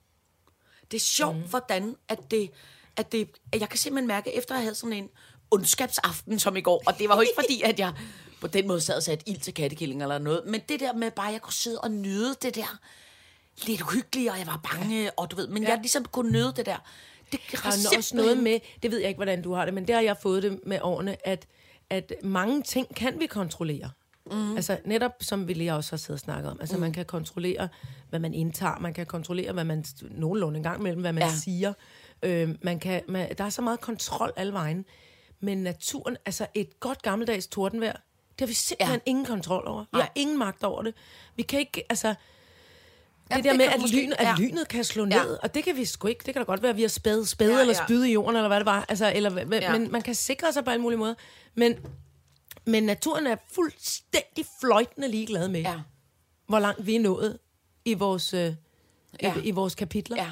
Det er sjovt, mm. hvordan at det, at det... At jeg kan simpelthen mærke, efter at have sådan en ondskabsaften som i går, og det var jo ikke fordi, at jeg på den måde sad og satte ild til kattekilling eller noget, men det der med bare, at jeg kunne sidde og nyde det der lidt uhyggelige, og jeg var bange, og du ved, men ja. jeg ligesom kunne nyde det der. Det Der er også simpelthen- noget med, det ved jeg ikke, hvordan du har det, men det har jeg fået det med årene, at, at mange ting kan vi kontrollere. Mm. Altså netop som vi lige også har siddet og snakket om. Altså mm. man kan kontrollere, hvad man indtager, man kan kontrollere, hvad man nogenlunde en gang imellem, hvad man Ja. siger. Øh, man kan, man, der er så meget kontrol alle vejen. Men naturen, altså et godt gammeldags tordenvejr, det har vi simpelthen ja. ingen kontrol over. Vi Nej. har ingen magt over det. Vi kan ikke, altså... Jamen, det der det med, kan at, måske- lyn, at ja. lynet kan slå ned, Ja. ja. og det kan vi sgu ikke. Det kan da godt være, at vi har spædet, spædet Ja, ja, eller ja. spydet i jorden, eller hvad det var. Altså, eller, Ja. ja. Men man kan sikre sig på alle mulige måder. Men, men naturen er fuldstændig fløjtende ligeglad med, Ja. ja. hvor langt vi er nået i vores, øh, Ja. ja. i, i vores kapitler, Ja.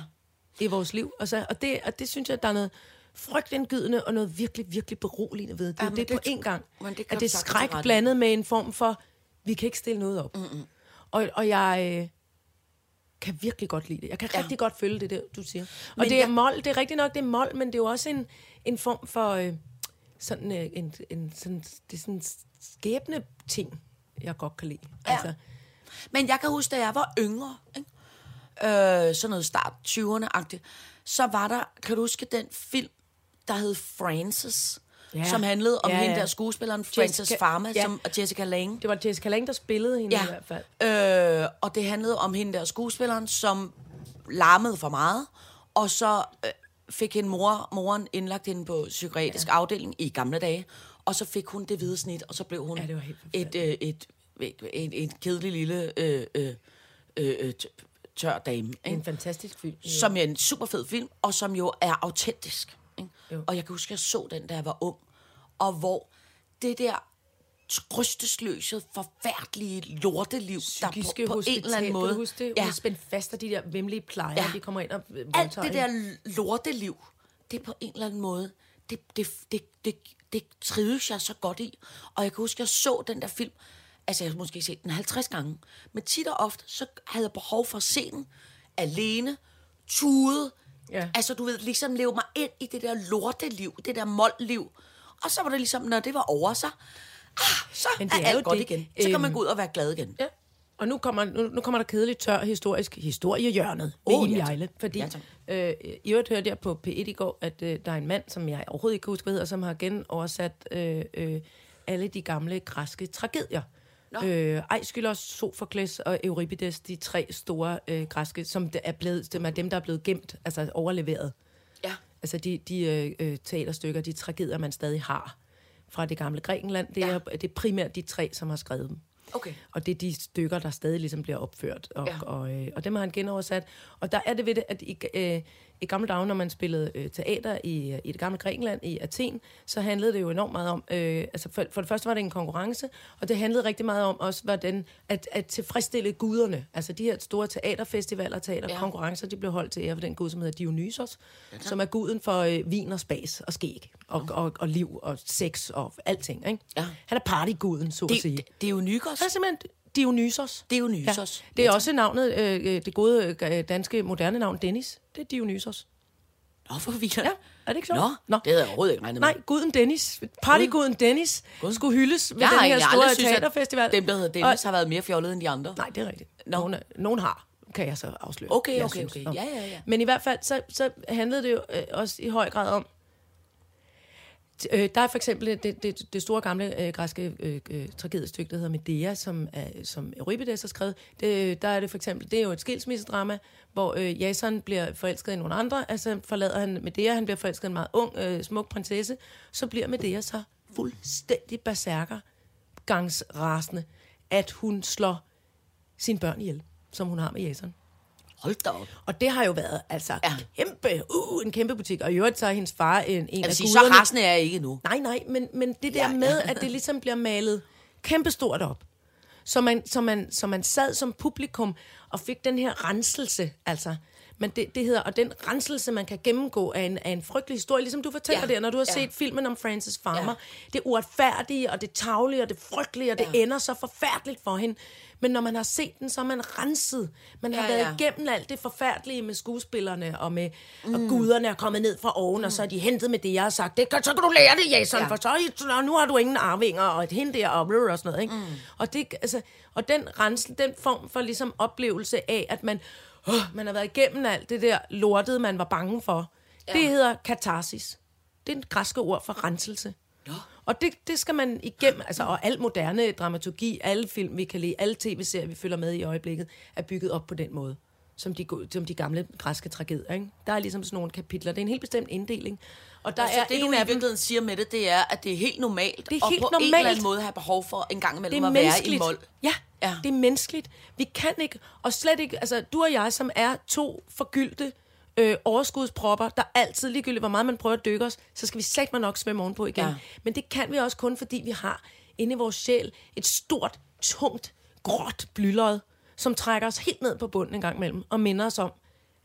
i vores liv. Og, så, og, det, og det synes jeg, der er noget frygtindgydende og noget virkelig, virkelig beroligende ved. Det er Ja, ja, men det, det- på én gang. det at det er skræk blandet med en form for, vi kan ikke stille noget op. Mm-mm. Og, og jeg... Øh, kan virkelig godt lide det. Jeg kan Ja. rigtig godt følge det, der, du siger. Og Men det er jeg- mål, det er rigtigt nok, det er mål, men det er jo også en, en form for øh, sådan øh, en, en sådan, det er sådan skæbne ting, jeg godt kan lide. Ja. Altså, Men jeg kan huske, da jeg var yngre, ikke? Øh, sådan noget start 20'erne-agtigt, så var der, kan du huske den film, der hed Frances, ja. Som handlede om ja, Ja, hende der skuespilleren Frances Jessica- Farmer ja. som, og Jessica Lange. det var Jessica Lange, der spillede hende Ja, i hvert fald. øh, og det handlede om hende der skuespilleren, som larmede for meget, og så øh, fik hende mor, moren indlagt hende på psykiatrisk ja. afdeling i gamle dage, og så fik hun det hvide snit, og så blev hun Ja, det var et, øh, et, et, et, et kedeligt lille øh, øh, øh, øh, tør dame. Ikke? En fantastisk film. Som er en super fed film, og som jo er autentisk. Jo. Og jeg kan huske, at jeg så den, da jeg var ung, og hvor det der trøstesløse, forfærdelige lorteliv, der Psykiske på, på en eller anden måde... Huske det? Ja. Spændt fast af de der vemmelige plejer, Ja. de kommer ind og øh, alt voldtager det hende. der lorteliv, det er på en eller anden måde, det, det, det, det, det trives jeg så godt i. Og jeg kan huske, at jeg så den der film, altså jeg har måske set den 50 gange, men tit og ofte, så havde jeg behov for at se den alene, tude, Ja. altså du ved, ligesom leve mig ind i det der lorteliv, det der måldliv. Og så var det ligesom, når det var over, så, ah, så Men er, det er alt jo godt det, igen. Så kan man øhm, gå ud og være glad igen. Ja. Og nu kommer, nu, nu kommer der kedeligt tør historisk historiehjørnet med oh, Iben ja, tak. Jejle. Fordi Ja, øh, i øvrigt hørte jeg på P1 i går, at øh, der er en mand, som jeg overhovedet ikke kan huske, hvad hedder, som har genoversat øh, øh, alle de gamle græske tragedier. Øh, Aeschylus, Sophokles og Euripides, de tre store øh, græske, som er blevet, som er dem, der er blevet gemt, altså overleveret. Ja. Altså de, de øh, øh, teaterstykker, de tragedier, man stadig har fra det gamle Grækenland, det, Ja. er, det er primært de tre, som har skrevet dem. Okay. Og det er de stykker, der stadig ligesom bliver opført. Og, ja. og, øh, og dem har han genoversat. Og der er det ved det, at i, øh, i gamle dage, når man spillede øh, teater i, i det gamle Grækenland, i Athen, så handlede det jo enormt meget om, øh, altså for, for det første var det en konkurrence, og det handlede rigtig meget om også, hvordan at, at tilfredsstille guderne. Altså de her store teaterfestivaler, teaterkonkurrencer, de blev holdt til ære for den gud, som hedder Dionysos, som er guden for øh, vin og spas og skæg og, og, og liv og sex og alting. Ikke? Ja. Han er partyguden, så at sige. Det, det er jo Nykos. Han er simpelthen Dionysos. Dionysos. Ja. Det er også navnet, øh, øh, det gode øh, danske moderne navn, Dennis. Det er Dionysos. Nå, for vi Ja, er det ikke sjovt? Nå, Nå. det havde jeg overhovedet ikke regnet med. Nej, guden Dennis. Partyguden Dennis skulle hyldes ved jeg den her store synes, teaterfestival. at dem, der hedder Dennis, har været mere fjollede end de andre. Nej, det er rigtigt. Nå. Nogen, nogen har, kan jeg så afsløre. Okay, okay, okay. Ja, ja, ja. Men i hvert fald, så, så handlede det jo øh, også i høj grad om, øh, der er for eksempel det, det, det store gamle øh, græske øh, øh, tragediestykke, der hedder Medea, som, er, som Euripides har skrevet. Det, der er det for eksempel, det er jo et skilsmissedrama, hvor øh, Jason bliver forelsket i nogle andre, altså forlader han Medea, han bliver forelsket i en meget ung, øh, smuk prinsesse, så bliver Medea så fuldstændig berserker, gangsrasende, at hun slår sine børn ihjel, som hun har med Jason. Hold da op. Og det har jo været altså ja. Kæmpe, uh, en kæmpe butik. Og i øvrigt så er hendes far en, en Jeg af sige, så guderne. rasende er jeg ikke nu. Nej, nej, men, men det der ja, ja. med, at det ligesom bliver malet kæmpestort op. Så man, så, man, så man sad som publikum og fik den her renselse, altså. Men det, det hedder, og den renselse, man kan gennemgå af en, af en frygtelig historie, ligesom du fortæller Ja, der, når du har ja. set filmen om Francis Farmer. Ja. Det uretfærdige, og det tavlige, og det frygtelige, og det Ja. ender så forfærdeligt for hende. Men når man har set den, så er man renset. Man har Ja, været ja. igennem alt det forfærdelige med skuespillerne, og med mm. og guderne er kommet ned fra oven, mm. og så er de hentet med det, jeg har sagt. Det, så kan du lære det, Jason, Ja. for så, så nu har du ingen arvinger, og et hende der, og, og sådan noget. Ikke? Mm. Og, det, altså, og den rensel, den form for ligesom oplevelse af, at man, [gasps] man har været igennem alt det der lortede, man var bange for, ja. det hedder katarsis. Det er et græske ord for renselse. Nå. Og det, det skal man igennem, altså, og al moderne dramaturgi, alle film, vi kan lide, alle tv-serier, vi følger med i øjeblikket, er bygget op på den måde, som de, som de gamle græske tragedier. Ikke? Der er ligesom sådan nogle kapitler. Det er en helt bestemt inddeling. Og der Så er det, du en i af dem, virkeligheden siger med det, det er, at det er helt normalt, Det er og helt på en eller normalt. anden måde have behov for en gang imellem at være i mål. Ja, Ja. det er menneskeligt. Vi kan ikke, og slet ikke, altså du og jeg, som er to forgyldte øh, overskudspropper, der altid, ligegyldigt hvor meget man prøver at dykke os, så skal vi sætte mig nok svømme ovenpå igen. Ja. Men det kan vi også kun, fordi vi har inde i vores sjæl et stort, tungt, gråt blylod, som trækker os helt ned på bunden en gang imellem, og minder os om,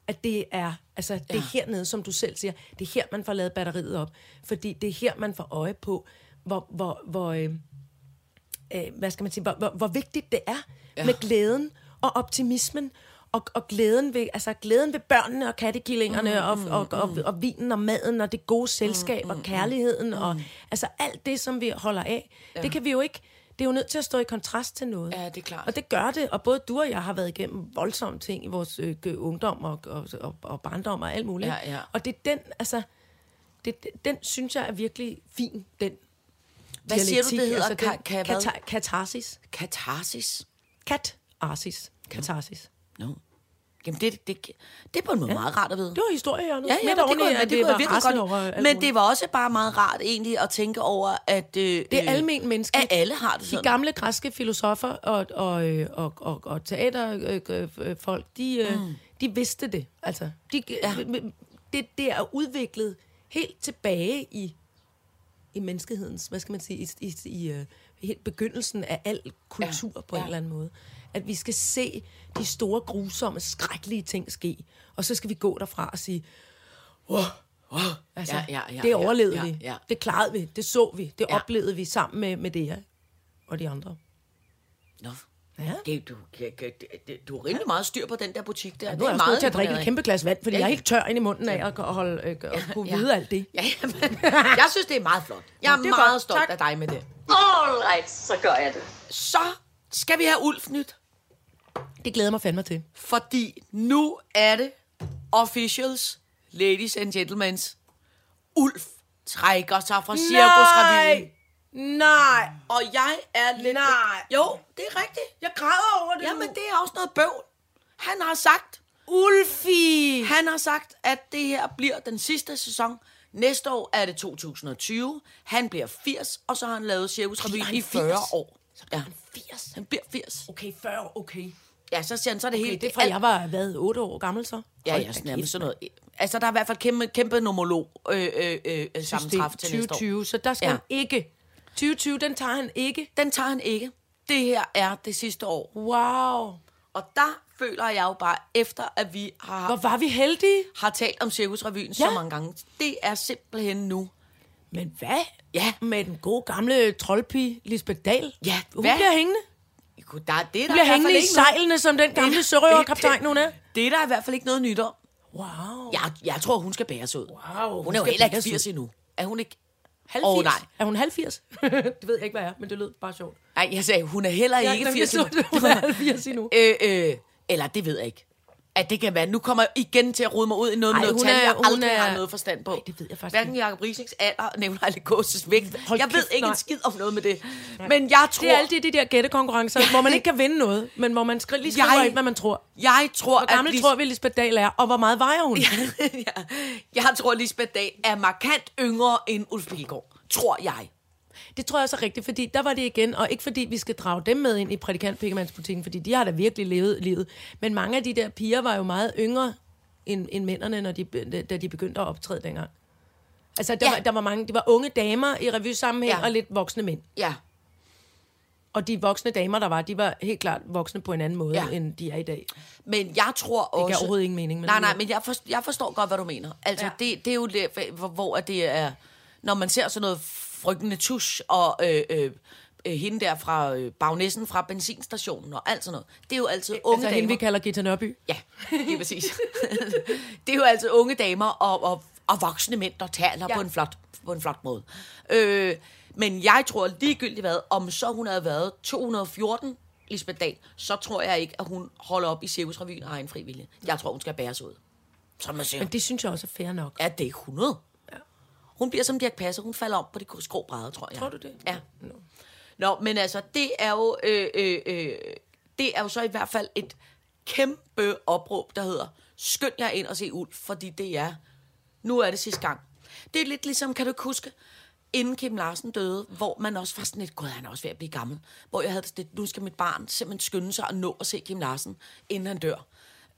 at det er, altså, det er Ja. hernede, som du selv siger, det er her, man får lavet batteriet op. Fordi det er her, man får øje på, hvor, hvor, hvor øh, øh, hvad skal man sige, hvor, hvor, hvor vigtigt det er ja. med glæden og optimismen, og, og glæden ved, altså glæden ved børnene og kattekillingerne, mm, og, og, og, og, og vinen og maden, og det gode selskab, mm, og kærligheden, mm. og altså alt det, som vi holder af, ja. det kan vi jo ikke, det er jo nødt til at stå i kontrast til noget. Ja, det er klart. Og det gør det, og både du og jeg har været igennem voldsomme ting i vores øh, ungdom og, og, og, og barndom og alt muligt. Ja, ja. Og det er den, altså, det, den synes jeg er virkelig fin, den Hvad siger du, det dialektik, hedder? altså Ka- ka- hvad? kata- katarsis. Katarsis. Katarsis. Katarsis. No. Jamen, det, det, det er på en måde ja. meget rart at vide. Det var historie, Jørgen. Ja, ja, men det kunne, at men det, kunne jeg var virkelig godt. over men det var også bare meget rart egentlig at tænke over, at... Øh, Det er almen menneskeligt. At alle har det De sådan. gamle græske filosofer og, og, øh, og, og, og teaterfolk, de, øh, Mm. de vidste det. Altså, de, ja. det, det er udviklet helt tilbage i, i menneskehedens, hvad skal man sige, i, i, i uh, helt begyndelsen af al kultur ja. på en Ja. eller anden måde. At vi skal se de store, grusomme, skrækkelige ting ske, og så skal vi gå derfra og sige, wow, wow. Altså, Ja, ja, ja, det ja, overlevede ja, vi. ja. Det klarede vi. Det så vi. Det Ja. oplevede vi sammen med, med det her og de andre. Nå. Ja. Det, du, det, det, du har rimelig meget styr på den der butik der. Nu er jeg også til at drikke et kæmpe glas vand, fordi Ja, jeg er ja. helt tør ind i munden af at, holde, øh, at kunne ja. vide alt det. Ja, jamen, [laughs] jeg synes, det er meget flot. Jeg er, det er meget godt. stolt Tak. af dig med det. All right, så gør jeg det. Så skal vi have Ulf nyt. Det glæder mig fandme til. Fordi nu er det officials, ladies and gentlemen. Ulf trækker sig fra Cirkusrevyen. Nej! Og jeg er lidt... Nej. Jo, det er rigtigt. Jeg græder over det Jamen, det er også noget bøvl. Han har sagt, Ulfi! han har sagt, at det her bliver den sidste sæson. Næste år er det 2020. Han bliver 80, og så har han lavet Cirkusrevyen i 40 80? år. Ja. Han 80. Han bliver 80. Okay, 40, okay. Ja, så siger han, så er det Okay, helt... det er fra, jeg var, hvad, 8 år gammel så? Ja, Hold ja, da sådan, kæft, sådan noget. Altså, der er i hvert fald kæmpe, kæmpe nomolog øh, øh, øh, sammentræf til næste år. 2020, så der skal Ja. han ikke. 2020, den tager han ikke. Den tager han ikke. Det her er det sidste år. Wow. Og der føler jeg jo bare, efter at vi har, Hvor var vi heldige. har talt om Cirkusrevyen ja. så mange gange, det er simpelthen nu. Men hvad? Ja. Med den gode gamle troldpige, Lisbeth Dahl. Ja, Hun hvad? bliver hængende. Der, det er der Hun bliver hængende i noget- sejlene, som den gamle sørøverkaptajn, hun er. Det er der i hvert fald ikke noget nyt om. Wow. Jeg, jeg tror, hun skal bæres ud. Wow, hun hun er jo heller ikke bæres ud. 80 endnu. Er hun ikke? Halv Åh, 80? nej. Er hun halv 80? [laughs] det ved jeg ikke, hvad er, men det lød bare sjovt. Nej, jeg sagde, hun er heller ikke Ja, 80 jeg endnu. Hun er [laughs] halv 80 endnu. Øh, øh, eller det ved jeg ikke. At det kan være. Nu kommer jeg igen til at rode mig ud i noget med noget tal, jeg hun aldrig er- har noget forstand på. Ej, det ved jeg faktisk Hverken Jacob Riesings alder nævner eller gåses vægt. Hold jeg ved kæft, ikke nej. en skid om noget med det. Men jeg tror, Det er altid de der gættekonkurrencer, hvor man ikke kan vinde noget, men hvor man skri- lige skriver Jeg- ind, hvad man tror. jeg tror, Hvor gammel at Lis- tror vi, Lisbeth Dahl er, og hvor meget vejer hun? [laughs] ja, jeg tror, Lisbeth Dahl er markant yngre end Ulf Pilgaard. Tror jeg. Det tror jeg også er rigtigt, fordi der var det igen, og ikke fordi vi skal drage dem med ind i prædikantpiggemandsbutikken, fordi de har da virkelig levet livet. Men mange af de der piger var jo meget yngre end, end mændene, når de, da de begyndte at optræde dengang. Altså, der, Ja. var, der var mange, det var unge damer i revysammenhæng, Ja. og lidt voksne mænd. Ja. Og de voksne damer, der var, de var helt klart voksne på en anden måde, Ja. end de er i dag. Men jeg tror også... Det giver overhovedet ingen mening. Men Nej, nej, men jeg, forstår, jeg forstår godt, hvad du mener. Altså, ja. Det, det er jo hvor, hvor at det er... Når man ser sådan noget frygtende tusch og øh, øh, øh, hende der fra øh, bagnæssen fra benzinstationen og alt sådan noget. Det er jo altid unge altså, damer. hende, vi kalder Gita Nørby. Ja, det er præcis. [laughs] det er jo altid unge damer og, og, og voksne mænd, der taler ja. Ja. på, en flot, på en flot måde. Øh, men jeg tror ligegyldigt hvad, om så hun havde været 214, Lisbeth Dahl, så tror jeg ikke, at hun holder op i Cirkusrevyen af egen frivillige. Jeg tror, hun skal bæres ud. Som man siger. Men det synes jeg også er fair nok. Er det 100? Hun bliver som Dirk Passer. Hun falder om på de skrå brædder, tror jeg. Tror du det? Ja. No. Nå, men altså, det er jo... Øh, øh, øh, det er jo så i hvert fald et kæmpe opråb, der hedder, skynd jer ind og se Ulf, fordi det er... Nu er det sidste gang. Det er lidt ligesom, kan du ikke huske, inden Kim Larsen døde, hvor man også var sådan lidt, gud, han er også ved at blive gammel, hvor jeg havde det, nu skal mit barn simpelthen skynde sig at nå at se Kim Larsen, inden han dør.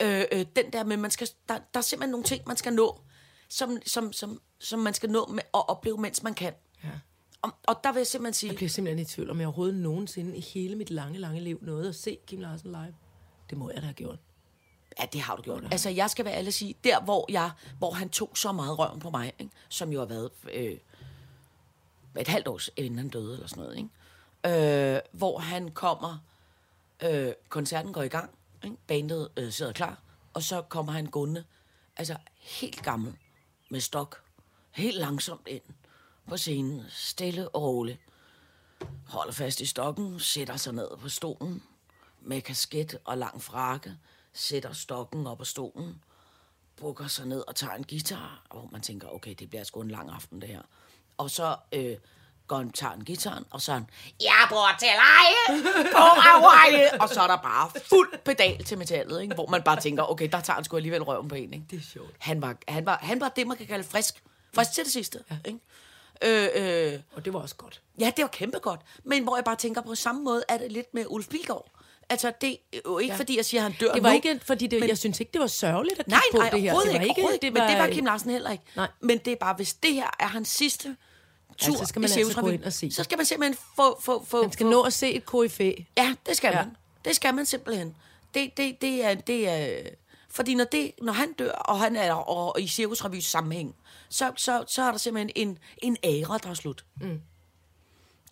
Øh, øh, den der med, man skal, der, der er simpelthen nogle ting, man skal nå, som, som, som, som man skal nå med at opleve, mens man kan. Ja. Og, og der vil jeg simpelthen sige, Jeg bliver simpelthen i tvivl, om jeg overhovedet nogensinde i hele mit lange, lange liv nåede at se Kim Larsen live. Det må jeg da have gjort. Ja, det har du gjort. Altså, jeg skal være ærlig sige, der hvor, jeg, hvor han tog så meget røven på mig, ikke? som jo har været øh, et halvt år inden han døde, eller sådan noget, ikke? Øh, hvor han kommer, øh, koncerten går i gang, ikke? bandet øh, sidder klar, og så kommer han gående, altså helt gammel, med stok, helt langsomt ind på scenen, stille og roligt, holder fast i stokken, sætter sig ned på stolen, med kasket og lang frakke, sætter stokken op på stolen, bukker sig ned og tager en guitar, og man tænker, okay, det bliver sgu en lang aften, det her. Og så øh, går han, tager en guitar, og så han, jeg bor til leje på Hawaii. og så er der bare fuld pedal til metallet, ikke? hvor man bare tænker, okay, der tager han sgu alligevel røven på en. Ikke? Det er sjovt. Han var, han, var, han var det, man kan kalde frisk. Frisk til det sidste. Ja. Ikke? Øh, øh, Og det var også godt. Ja, det var kæmpe godt. Men hvor jeg bare tænker, på samme måde er det lidt med Ulf Pilgaard. Altså, det er jo ikke, ja. Fordi jeg siger, at han dør Det var nu. ikke, fordi det, Men- jeg synes ikke, det var sørgeligt at kigge Nej, på nej, det her. overhovedet det var ikke, overhovedet ikke. Men det var Kim Larsen heller ikke. Nej. Men det er bare, hvis det her er hans sidste tur så skal man i altså gå ind og se. Så skal man simpelthen få... få, få Man skal få, nå at se et KFA. Ja, det skal Ja. man. Det skal man simpelthen. Det, det, det er... Det er fordi når, det, når han dør, og han er og, og i Cirkusrevys sammenhæng, så, så, så er der simpelthen en, en æra, der er slut. Mm.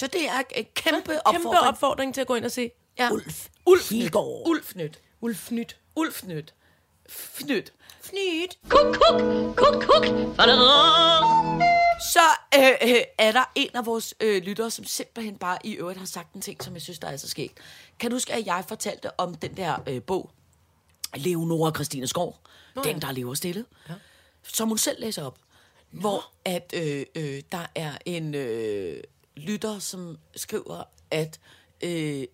Så det er en kæmpe, Kæmpe opfordring. opfordring til at gå ind og se Ja. Ulf. Ulf Pilgaard. Ulf nyt. Ulf Nyt. Ulf nyt. Fnyt. Fnyt. Kuk, kuk, kuk, kuk. Så øh, øh, er der en af vores øh, lyttere, som simpelthen bare i øvrigt har sagt en ting, som jeg synes, der er så skægt. Kan du huske, at jeg fortalte om den der øh, bog, Leonora Christine Skov, Nå, den, der lever stille, ja. som hun selv læser op, Nå. hvor at øh, øh, der er en øh, lytter, som skriver, at øh,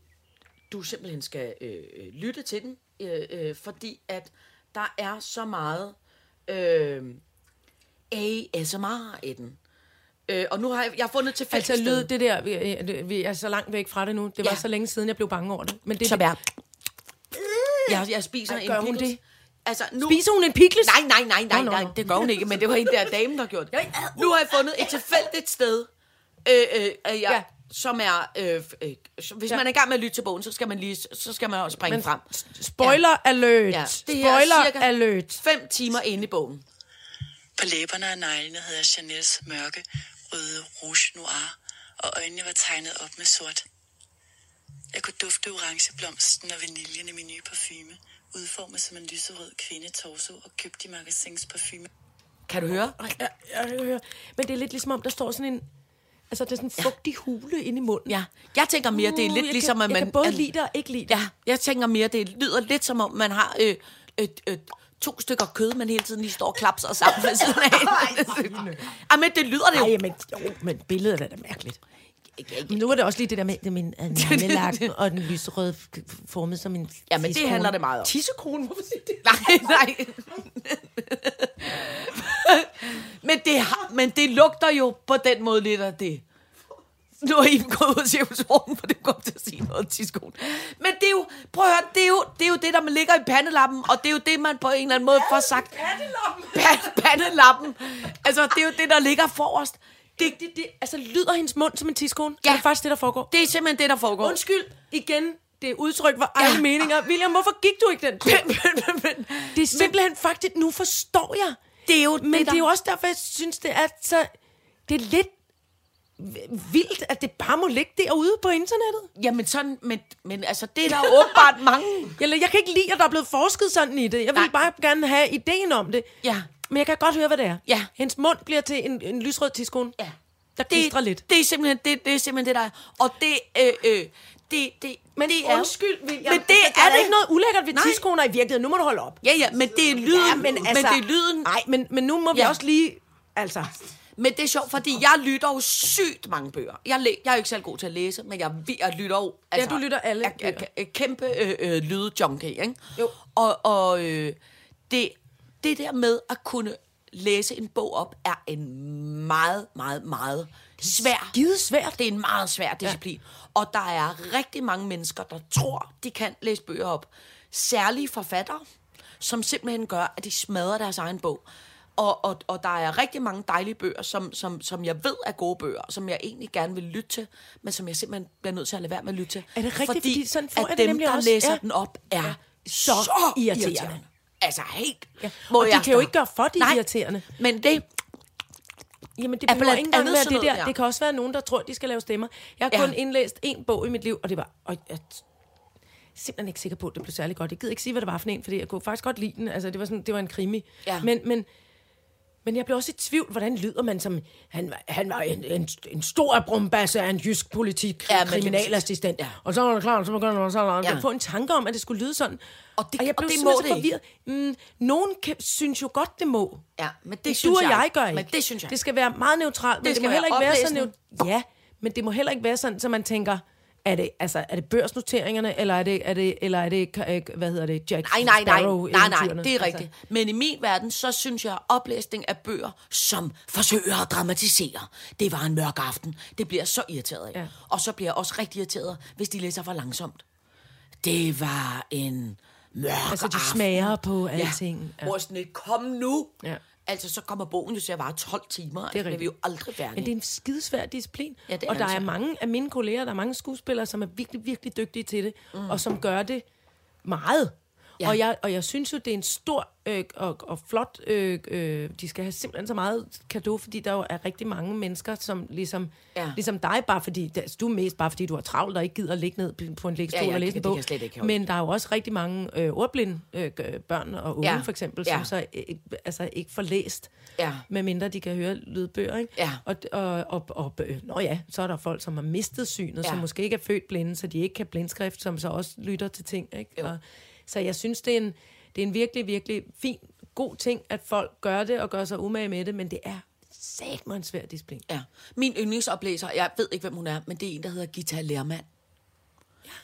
du simpelthen skal øh, øh, lytte til den, øh, øh, fordi at der er så meget øh, ASMR i den. Øh, og nu har jeg, jeg har fundet til Altså lyd, det der, vi, vi er så langt væk fra det nu. Det var Ja. så længe siden, jeg blev bange over det. Men det, Som er... Jeg, jeg spiser Ej, en gør hun pickles. det? Altså, nu... Spiser hun en pikles? Nej, nej, nej, nej, nej, det gør hun ikke, men det var en der dame, der gjorde det. Nu har jeg fundet et tilfældigt sted, øh, øh, øh, ja, Ja. som er... Øh, øh, så hvis Ja. man er i gang med at lytte til bogen, så skal man lige så skal man også springe Men frem. Spoiler alert. Ja, det her er Spoiler cirka alert. fem timer inde i bogen. På læberne og neglene havde jeg Chanels mørke, røde rouge noir, og øjnene var tegnet op med sort. Jeg kunne dufte orangeblomsten og vaniljen i min nye parfume, udformet som en lyserød kvindetorso og købt i magasins parfume. Kan du høre? Ja, ja, ja, ja. Men det er lidt ligesom om, der står sådan en... Altså, det er sådan en fugtig hule inde i munden. Ja, jeg tænker mere, det er Uh, lidt jeg ligesom, kan, at man... Jeg kan både lide det og ikke lide det. Ja, jeg tænker mere, det lyder lidt som om, man har øh, øh, øh, to stykker kød, man hele tiden lige står og klapser sammen ved siden af. [laughs] Ej, men det lyder det jo. Ej, men, jo, men billedet er da mærkeligt. Men nu er det også lige det der med, det min [laughs] uh, neglelakken og den lyserøde formet som en Ja, men det handler det meget om. Tissekone, hvorfor siger det? Nej, nej. [laughs] men, det har, men det lugter jo på den måde lidt af det. Nu er I gået ud og siger for det kom til at sige noget om tidskolen. Men det er jo, prøv at høre, det er, jo, det er jo det, der man ligger i pandelappen, og det er jo det, man på en eller anden måde får sagt. Pandelappen? pandelappen. Altså, det er jo det, der ligger forrest. Det, Det, det, altså, lyder hendes mund som en tidskone? Ja. Er det faktisk det, der foregår? det er simpelthen det, der foregår. Undskyld, igen, det er udtryk for egne meninger. William, hvorfor gik du ikke den tur? Det er simpelthen faktisk, nu forstår jeg. Det er jo Men det, det, der- er jo også derfor, jeg synes, det er så... Det er lidt vildt, at det bare må ligge derude på internettet. Jamen sådan, men, men altså, det er der jo åbenbart mange. [laughs] Eller jeg kan ikke lide, at der er blevet forsket sådan i det. Jeg vil Nej. bare gerne have ideen om det. Ja. Men jeg kan godt høre, hvad det er. Ja. Hendes mund bliver til en, en lysrød tidskone. Ja. Der klistrer lidt. Det er simpelthen det, det, er simpelthen det, der er. Og det, øh, øh, det, det, Men det er... undskyld, William. Men det der er er, det. ikke noget ulækkert ved Nej. tidskoner i virkeligheden. Nu må du holde op. Ja, ja, men det er lyden. Ja, men, altså, men det er lyden. Nej, men, men nu må vi Ja. også lige... Altså, Men det er sjovt, fordi jeg lytter jo sygt mange bøger. Jeg, læ- jeg er jo ikke særlig god til at læse, men jeg, jeg lytter jo... Altså, du lytter alle jeg, jeg, jeg, kæmpe øh, øh, lydjunkie, ikke? Jo. Og, og øh, det, det der med at kunne læse en bog op, er en meget, meget, meget svær... skide svært. Det er en meget svær disciplin. Ja. Og der er rigtig mange mennesker, der tror, de kan læse bøger op. Særlige forfattere, som simpelthen gør, at de smadrer deres egen bog. Og, og, og der er rigtig mange dejlige bøger, som, som, som jeg ved er gode bøger, som jeg egentlig gerne vil lytte til, men som jeg simpelthen bliver nødt til at lade være med at lytte til. Er det rigtigt? Fordi sådan får at jeg det dem, nemlig der også. læser Ja. den op, er Ja. så, Så irriterende. irriterende. Altså helt... Ja. Og de jeg kan jo ikke gøre for, de Nej, irriterende. Men det, Jamen, det Er behøver ikke engang være det der. ja. Det kan også være nogen, der tror, de skal lave stemmer. Jeg har Ja. kun indlæst en bog i mit liv, og det var... Og jeg simpelthen ikke sikker på, at det blev særlig godt. Jeg gider ikke sige, hvad det var for en, fordi jeg kunne faktisk godt lide den. Altså, det var, sådan, det var en krimi. Ja. Men, men, men jeg blev også i tvivl, hvordan lyder man som... Han, han var en, en, en stor brumbasse af en jysk politik, Ja, kriminalassistent. Ja. Og så var det klart, så begynder man sådan Ja. at få en tanke om, at det skulle lyde sådan. Og det- jeg og blev det simpelthen må så det forvirret. Mm, nogen kan, synes jo godt, det må. Ja, men det Det synes du og jeg jeg gør ikke. Men det synes jeg Det skal være meget neutralt, men det, skal det må heller ikke være så oplæsende. neutralt. Ja, men det må heller ikke være sådan, så man tænker, er det, altså, er det børsnoteringerne, eller er det, er det, eller er det øh, hvad hedder det, Jack Nej, nej, nej, Sparrow nej, nej, eventyrene? det er Altså, rigtigt. Men i min verden, så synes jeg, at oplæsning af bøger, som forsøger at dramatisere, det var en mørk aften. Det bliver så irriteret af. Ja. Og så bliver jeg også rigtig irriteret, hvis de læser for langsomt. Det var en mørk Altså, de aften. smager på alting. Ja. Ja. Hvor sådan kom nu. Ja. Altså, så kommer bogen jo til at vare 12 timer. Det er, altså, det er vi jo aldrig færdige. Men det er en skidesvær disciplin. Ja, og der det er mange af mine kolleger, der er mange skuespillere, som er virkelig, virkelig dygtige til det, mm. og som gør det meget. Ja. Ja. Og, jeg, og jeg synes jo, det er en stor øh, og, og flot... Øh, øh, de skal have simpelthen så meget kado, fordi der jo er rigtig mange mennesker, som ligesom, Ja. ja. ligesom dig, bare fordi, altså, du er mest bare fordi, du har travlt og ikke gider at ligge ned på en lægstol Ja, ja, og læse en bog. Men der er jo også rigtig mange øh, ordblinde øh, børn og unge, Ja. ja. for eksempel, Ja. som så øh, altså, ikke får læst, Ja. medmindre de kan høre lydbøger. Ikke? Ja. Og, og, og, og øh, nå ja, så er der folk, som har mistet synet, Ja. ja. som måske ikke er født blinde, så de ikke kan blindskrift, som så også lytter til ting. Ikke? Jo. Og, så jeg synes, det er, en, det er en virkelig, virkelig fin, god ting, at folk gør det og gør sig umage med det, men det er sat mig en svær disciplin. Ja. Min yndlingsoplæser, jeg ved ikke, hvem hun er, men det er en, der hedder Gita Lermand.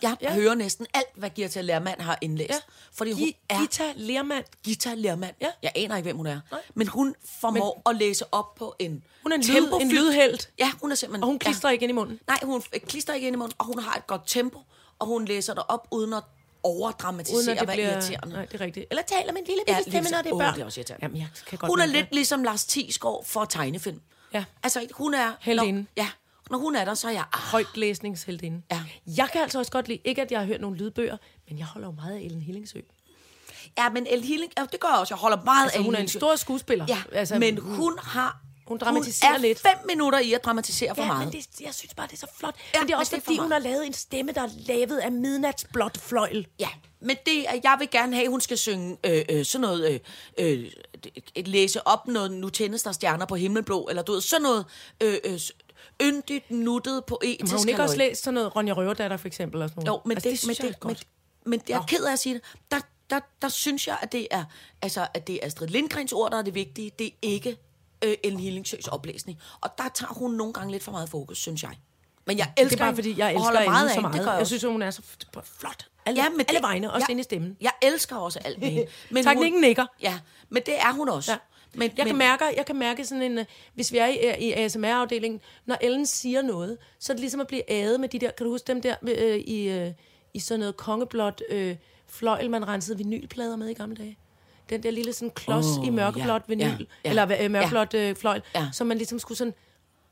Jeg ja. Ja. hører næsten alt, hvad Gita Lermand har indlæst. Ja. Fordi hun er Gita Lermand, Gita Lermand. Ja. Jeg aner ikke, hvem hun er. Nej. Men hun formår men, at læse op på en Hun er en lyd- en lydhelt. Ja, hun er simpelthen... og hun klistrer ja. ikke ind i munden. Nej, hun klister ikke ind i munden, og hun har et godt tempo, og hun læser det op uden at overdramatisere, Uden at det bliver... irriterende. Nej, det er rigtigt. Eller taler med en lille Ja, bitte stemme, lige når det er børn. Åh, det er også irriterende. Jamen, jeg kan godt Hun er lidt ligesom Lars Thiesgaard for tegnefilm. Ja. Altså, hun er... Heldinde. Ja, når hun er der, så er jeg... Ah, højt læsningsheldinde. Ja. Jeg kan altså også godt lide, ikke at jeg har hørt nogle lydbøger, men jeg holder jo meget af Ellen Hillingsø. ja, men El Healing, ja, det gør jeg også. Jeg holder meget Altså, af hun er en stor skuespiller. Ja, altså, men hun har... Hun dramatiserer hun er lidt. fem minutter i at dramatisere for Ja, meget. men det, jeg synes bare, det er så flot. Ja, men det er også det for fordi, hun har lavet en stemme, der er lavet af midnatsblåt fløjl. Ja, men det er, jeg vil gerne have, hun skal synge øh, øh, sådan noget, øh, øh, læse op noget, nu tændes der stjerner på himmelblå, eller du ved, sådan noget øh, øh, yndigt, nuttet, poetisk. Men har hun ikke også læst sådan noget Ronja Røverdatter, for eksempel? Eller sådan noget? Jo, men altså, det, synes men jeg det, er men, godt. men jeg er ked af at sige det. Der, der, der synes jeg, at det er, altså, at det er Astrid Lindgrens ord, der er det vigtige. Det er ikke øh, Ellen Hillingsøs oplæsning. Og der tager hun nogle gange lidt for meget fokus, synes jeg. Men jeg elsker Det er bare fordi, jeg elsker hende meget så meget. Det gør jeg, jeg synes, hun er så flot. Alle, Ja, men alle det- vegne, også ja, inde i stemmen. Jeg elsker også alt med [laughs] hende. Men Teknikken nikker. Ja, men det er hun også. Ja. Men, jeg, men, kan mærke, jeg kan mærke sådan en, øh, hvis vi er i, i ASMR-afdelingen, når Ellen siger noget, så er det ligesom at blive adet med de der, kan du huske dem der øh, i, øh, i sådan noget kongeblåt øh, fløjl, man rensede vinylplader med i gamle dage? Den der lille sådan klods oh, i mørkeblåt ja, vinyl, ja, ja, eller øh, mørkeblåt øh, fløjl, Ja. som man ligesom skulle sådan,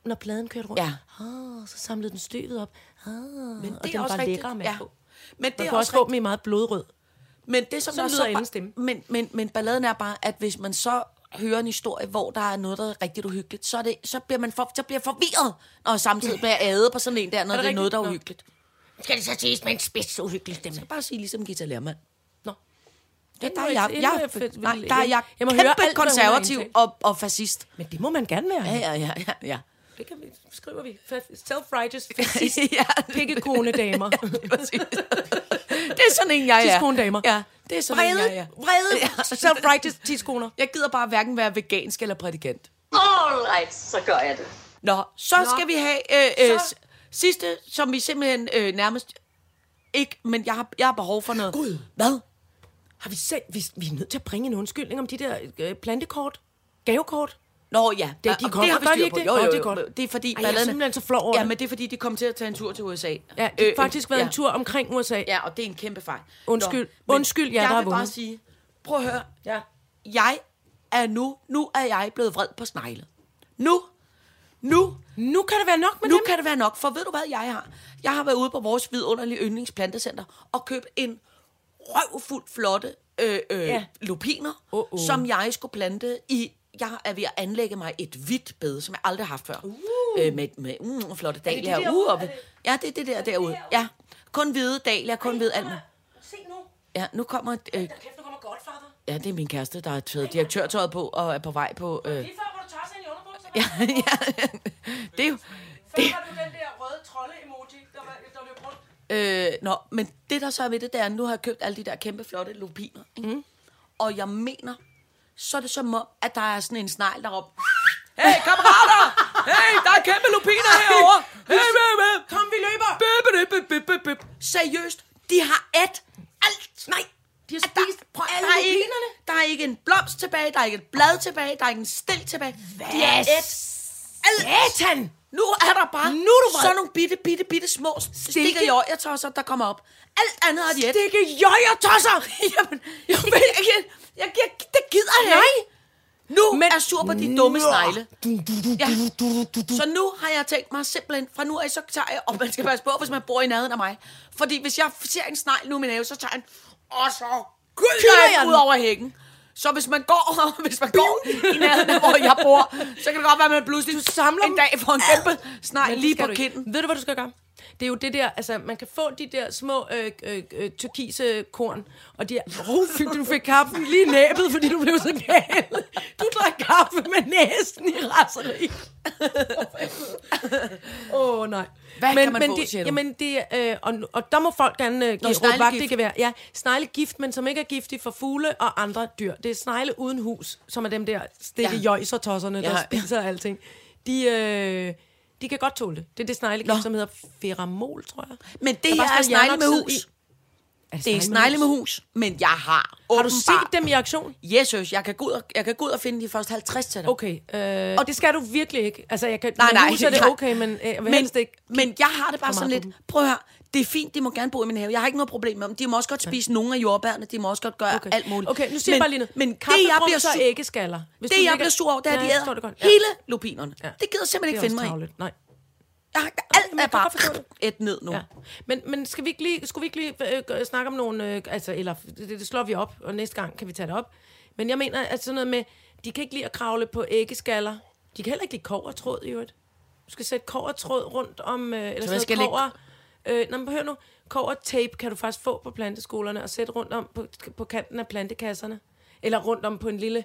når pladen kørte rundt, Ja. ah, så samlede den støvet op, ah, men og det den er også var rigtigt. lækker med ja. på. Men det Man er kan også få dem i meget blodrød. Men det som Sådan der lyder så stemme. Men, men, men balladen er bare, at hvis man så hører en historie, hvor der er noget, der er rigtig uhyggeligt, så, er det, så bliver man for, så bliver forvirret, når samtidig bliver ade på sådan en der, når Er det, det er noget, der er uhyggeligt. Skal det så siges med en spids uhyggelig stemme? Så bare sige ligesom Gita Lermand. Ja, der er jeg, jeg, et fedt- nej, der er jeg, Jeg må kæmpe høre alt, konservativ og, og fascist. Men det må man gerne være. Ja, ja, ja, ja. ja. Det kan vi, skriver vi. Self-righteous [laughs] fascist ja, pikkekone damer. Det er sådan en, jeg er. Tidskonedamer. Ja, det er sådan en, jeg er. vrede, self-righteous tidskoner. Jeg gider bare hverken være vegansk eller prædikant. All right, så gør jeg det. Nå, så Nå. Skal vi have øh, øh, Så- sidste, som vi simpelthen øh, nærmest ikke, men jeg har, jeg har behov for noget. Gud. Hvad? Har vi set, vi, vi er nødt til at bringe en undskyldning om de der øh, plantekort? Gavekort? Nå ja, Det- de det kommer, har vi styr på. det? Jo, Nå, jo, det er jo, godt. det er fordi Ej, jeg er simpelthen så flov over Ja, det. men det er fordi, de kom til at tage en tur til USA. Ja, de har Øh, faktisk været ja. en tur omkring USA. Ja, og det er en kæmpe fejl. Undskyld. men Undskyld, jeg der har vil bare sige, prøv at høre, Ja. jeg er nu, nu er jeg blevet vred på snegle. Nu, nu, Nu kan det være nok med nu dem. kan det være nok, for ved du hvad jeg har? Jeg har været ude på vores vidunderlige yndlingsplantecenter og købt en røvfuld flotte øh, øh, Ja. ja. lupiner, Åh, åh. som jeg skulle plante i... Jeg er ved at anlægge mig et hvidt bed, som jeg aldrig har haft før. Uh. Øh, med med mm, flotte dahlier. derude? Uh, Er det- ja, det er det der derude. Ja, kun hvide dahlier, kun hvide alt. Se nu. Ja, nu kommer... Øh, Kæft, nu kommer Godfather. ja, det er min kæreste, der har taget direktørtøjet på og er på vej på... Øh, Lige før, hvor du tager sig en underbukser. ja, [laughs] ja, det er jo... Før har du den der røde trolde-emoji, der, var, der løb rundt. Øh, nå, men det der så er ved det, det er, at nu har jeg købt alle de der kæmpe flotte lupiner. Mm. Og jeg mener, så er det som om, at der er sådan en snegl, der råber, Hey, kammerater! Hey, der er kæmpe lupiner herovre! Hey, bip, bip. Kom, vi løber! Bip, bip, bip, bip, bip. Seriøst, de har et alt. Nej, De har der, spist prøv, alle der, er ikke, lupinerne. der er ikke en blomst tilbage, der er ikke et blad tilbage, der er ikke en stil tilbage. De er et alt. Satan! Nu er der bare Nu er du sådan nogle bitte, bitte, bitte små stikker i øjetosser, der kommer op. Alt andet har de et. Stikke jøjer tosser! [laughs] Jamen, jeg, ved ikke, jeg, jeg, det gider jeg Nej. ikke. Nu Men- er jeg sur på de dumme snegle. Ja. Så nu har jeg tænkt mig simpelthen, fra nu af, så tager jeg, og man skal passe på, hvis man bor i nærheden af mig. Fordi hvis jeg ser en snegl nu i min have, så tager jeg en, og så Kylder kylder jeg jeg ud over hækken. Så hvis man går, [laughs] hvis man går i nærheden af, hvor jeg bor, så kan det godt være, at man pludselig Du samler en dag får en kæmpe snegl lige på kinden. Ved du, hvad du skal gøre? Det er jo det der, altså man kan få de der små øh, øh, øh, turkise korn, og de er, oh, fy, du fik kaffen lige i næbet, fordi du blev så gal. Du drak kaffe med næsen i raseri. [laughs] Åh, oh, nej. Hvad men, kan man men få, det? Jamen, det, øh, og, og der må folk gerne øh, give vagt, det kan være. Ja, sneglegift, men som ikke er giftig for fugle og andre dyr. Det er snegle uden hus, som er dem der stikke Ja. jøjsertosserne, der ja. spiser alting. De, øh, de kan godt tåle det. Det er det sneglegift, som hedder feramol, tror jeg. Men det her er snegle med hus. Er Det er snegle med hus, men jeg har Har du set dem i aktion? Jesus, jeg kan gå ud og, jeg kan gå ud og finde de første 50 til dig. Okay, øh, og det skal du virkelig ikke. Altså, jeg kan, Nej, nej, hus er det okay, men øh, men, helst ikke. men jeg har det bare sådan lidt, prøv at høre, Det er fint, de må gerne bo i min have. Jeg har ikke noget problem med dem. De må også godt spise nogle af jordbærne. De må også godt gøre Okay. alt muligt. Okay, nu siger jeg bare lige noget. Men det, jeg bliver sur, æggeskaller. Hvis det, jeg bliver sur over, det er, Ja, de æder det godt. Ja. hele lupinerne. Ja. Det gider simpelthen ikke Det finde mig i. Nej. Jeg, har- alt men er bare et ned nu. Ja. Men, men skal vi ikke lige, skulle vi ikke lige øh, snakke om nogle... Øh, altså, eller det, det slår vi op, og næste gang kan vi tage det op. Men jeg mener, at sådan noget med... De kan ikke lide at kravle på æggeskaller. De kan heller ikke lide kovertråd i øvrigt. Du skal sætte kovertråd rundt om... Øh, eller hvad sådan noget kover... Øh, nå, men hør nu. Kovertape kan du faktisk få på planteskolerne og sætte rundt om på, på kanten af plantekasserne. Eller rundt om på en lille...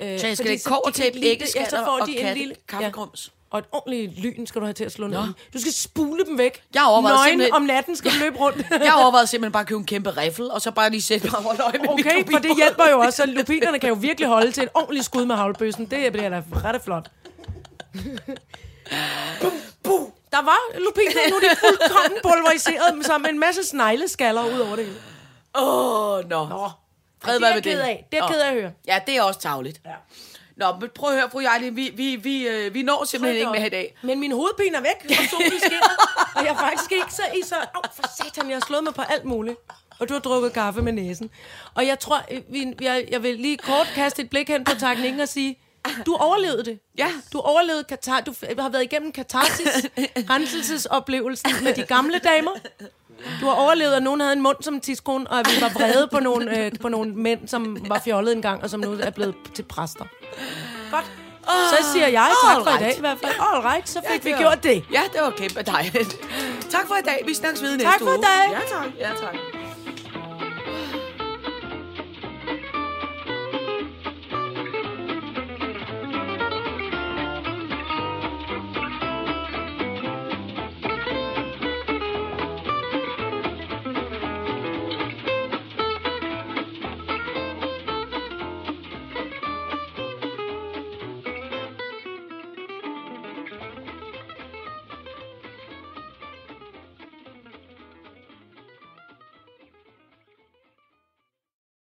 Øh, Så jeg skal lægge kovertape, æggeskaller ja, og de en katte- lille, kaffegrums. Og et ordentligt lyn skal du have til at slå ned. Du skal spule dem væk. Jeg overvejede Nøgen simpelthen- om natten skal du løbe rundt. Jeg overvejede simpelthen bare at købe en kæmpe riffel, og så bare lige sætte mig over øje med Okay, for det hjælper jo også, så lupinerne kan jo virkelig holde til et ordentligt skud med havlbøssen. Det bliver da ret flot. Der var lupiner, nu er de fuldkommen pulveriseret som en masse snegleskaller ud over det hele. Åh, oh, nå. Nå, Fred det er jeg med ked af. Det er jeg ked af at høre. Ja, det er også tavligt. Ja. Nå, men prøv at høre, fru Jarli, vi, vi, vi, øh, vi når simpelthen ikke mere i dag. Men min hovedpine er væk, og solen skinner. og jeg er faktisk ikke så i så... Åh, for satan, jeg har slået mig på alt muligt. Og du har drukket kaffe med næsen. Og jeg tror, øh, vi, jeg, jeg vil lige kort kaste et blik hen på teknikken og sige, du overlevede det. Ja. Du overlevede katar, du har været igennem katarsis, [laughs] renselsesoplevelsen med de gamle damer. Du har overlevet, at nogen havde en mund som en tidskone, og at vi var vrede på nogle, øh, på nogle mænd, som var fjollet engang, og som nu er blevet til præster. Godt. Så siger jeg tak for i Alright. dag i hvert fald. All right, så fik Ja, vi var- gjort det. Ja, det var kæmpe dejligt. tak for i dag. Vi snakkes ved næste Tak for i uge. dag. Ja, tak. Ja, tak.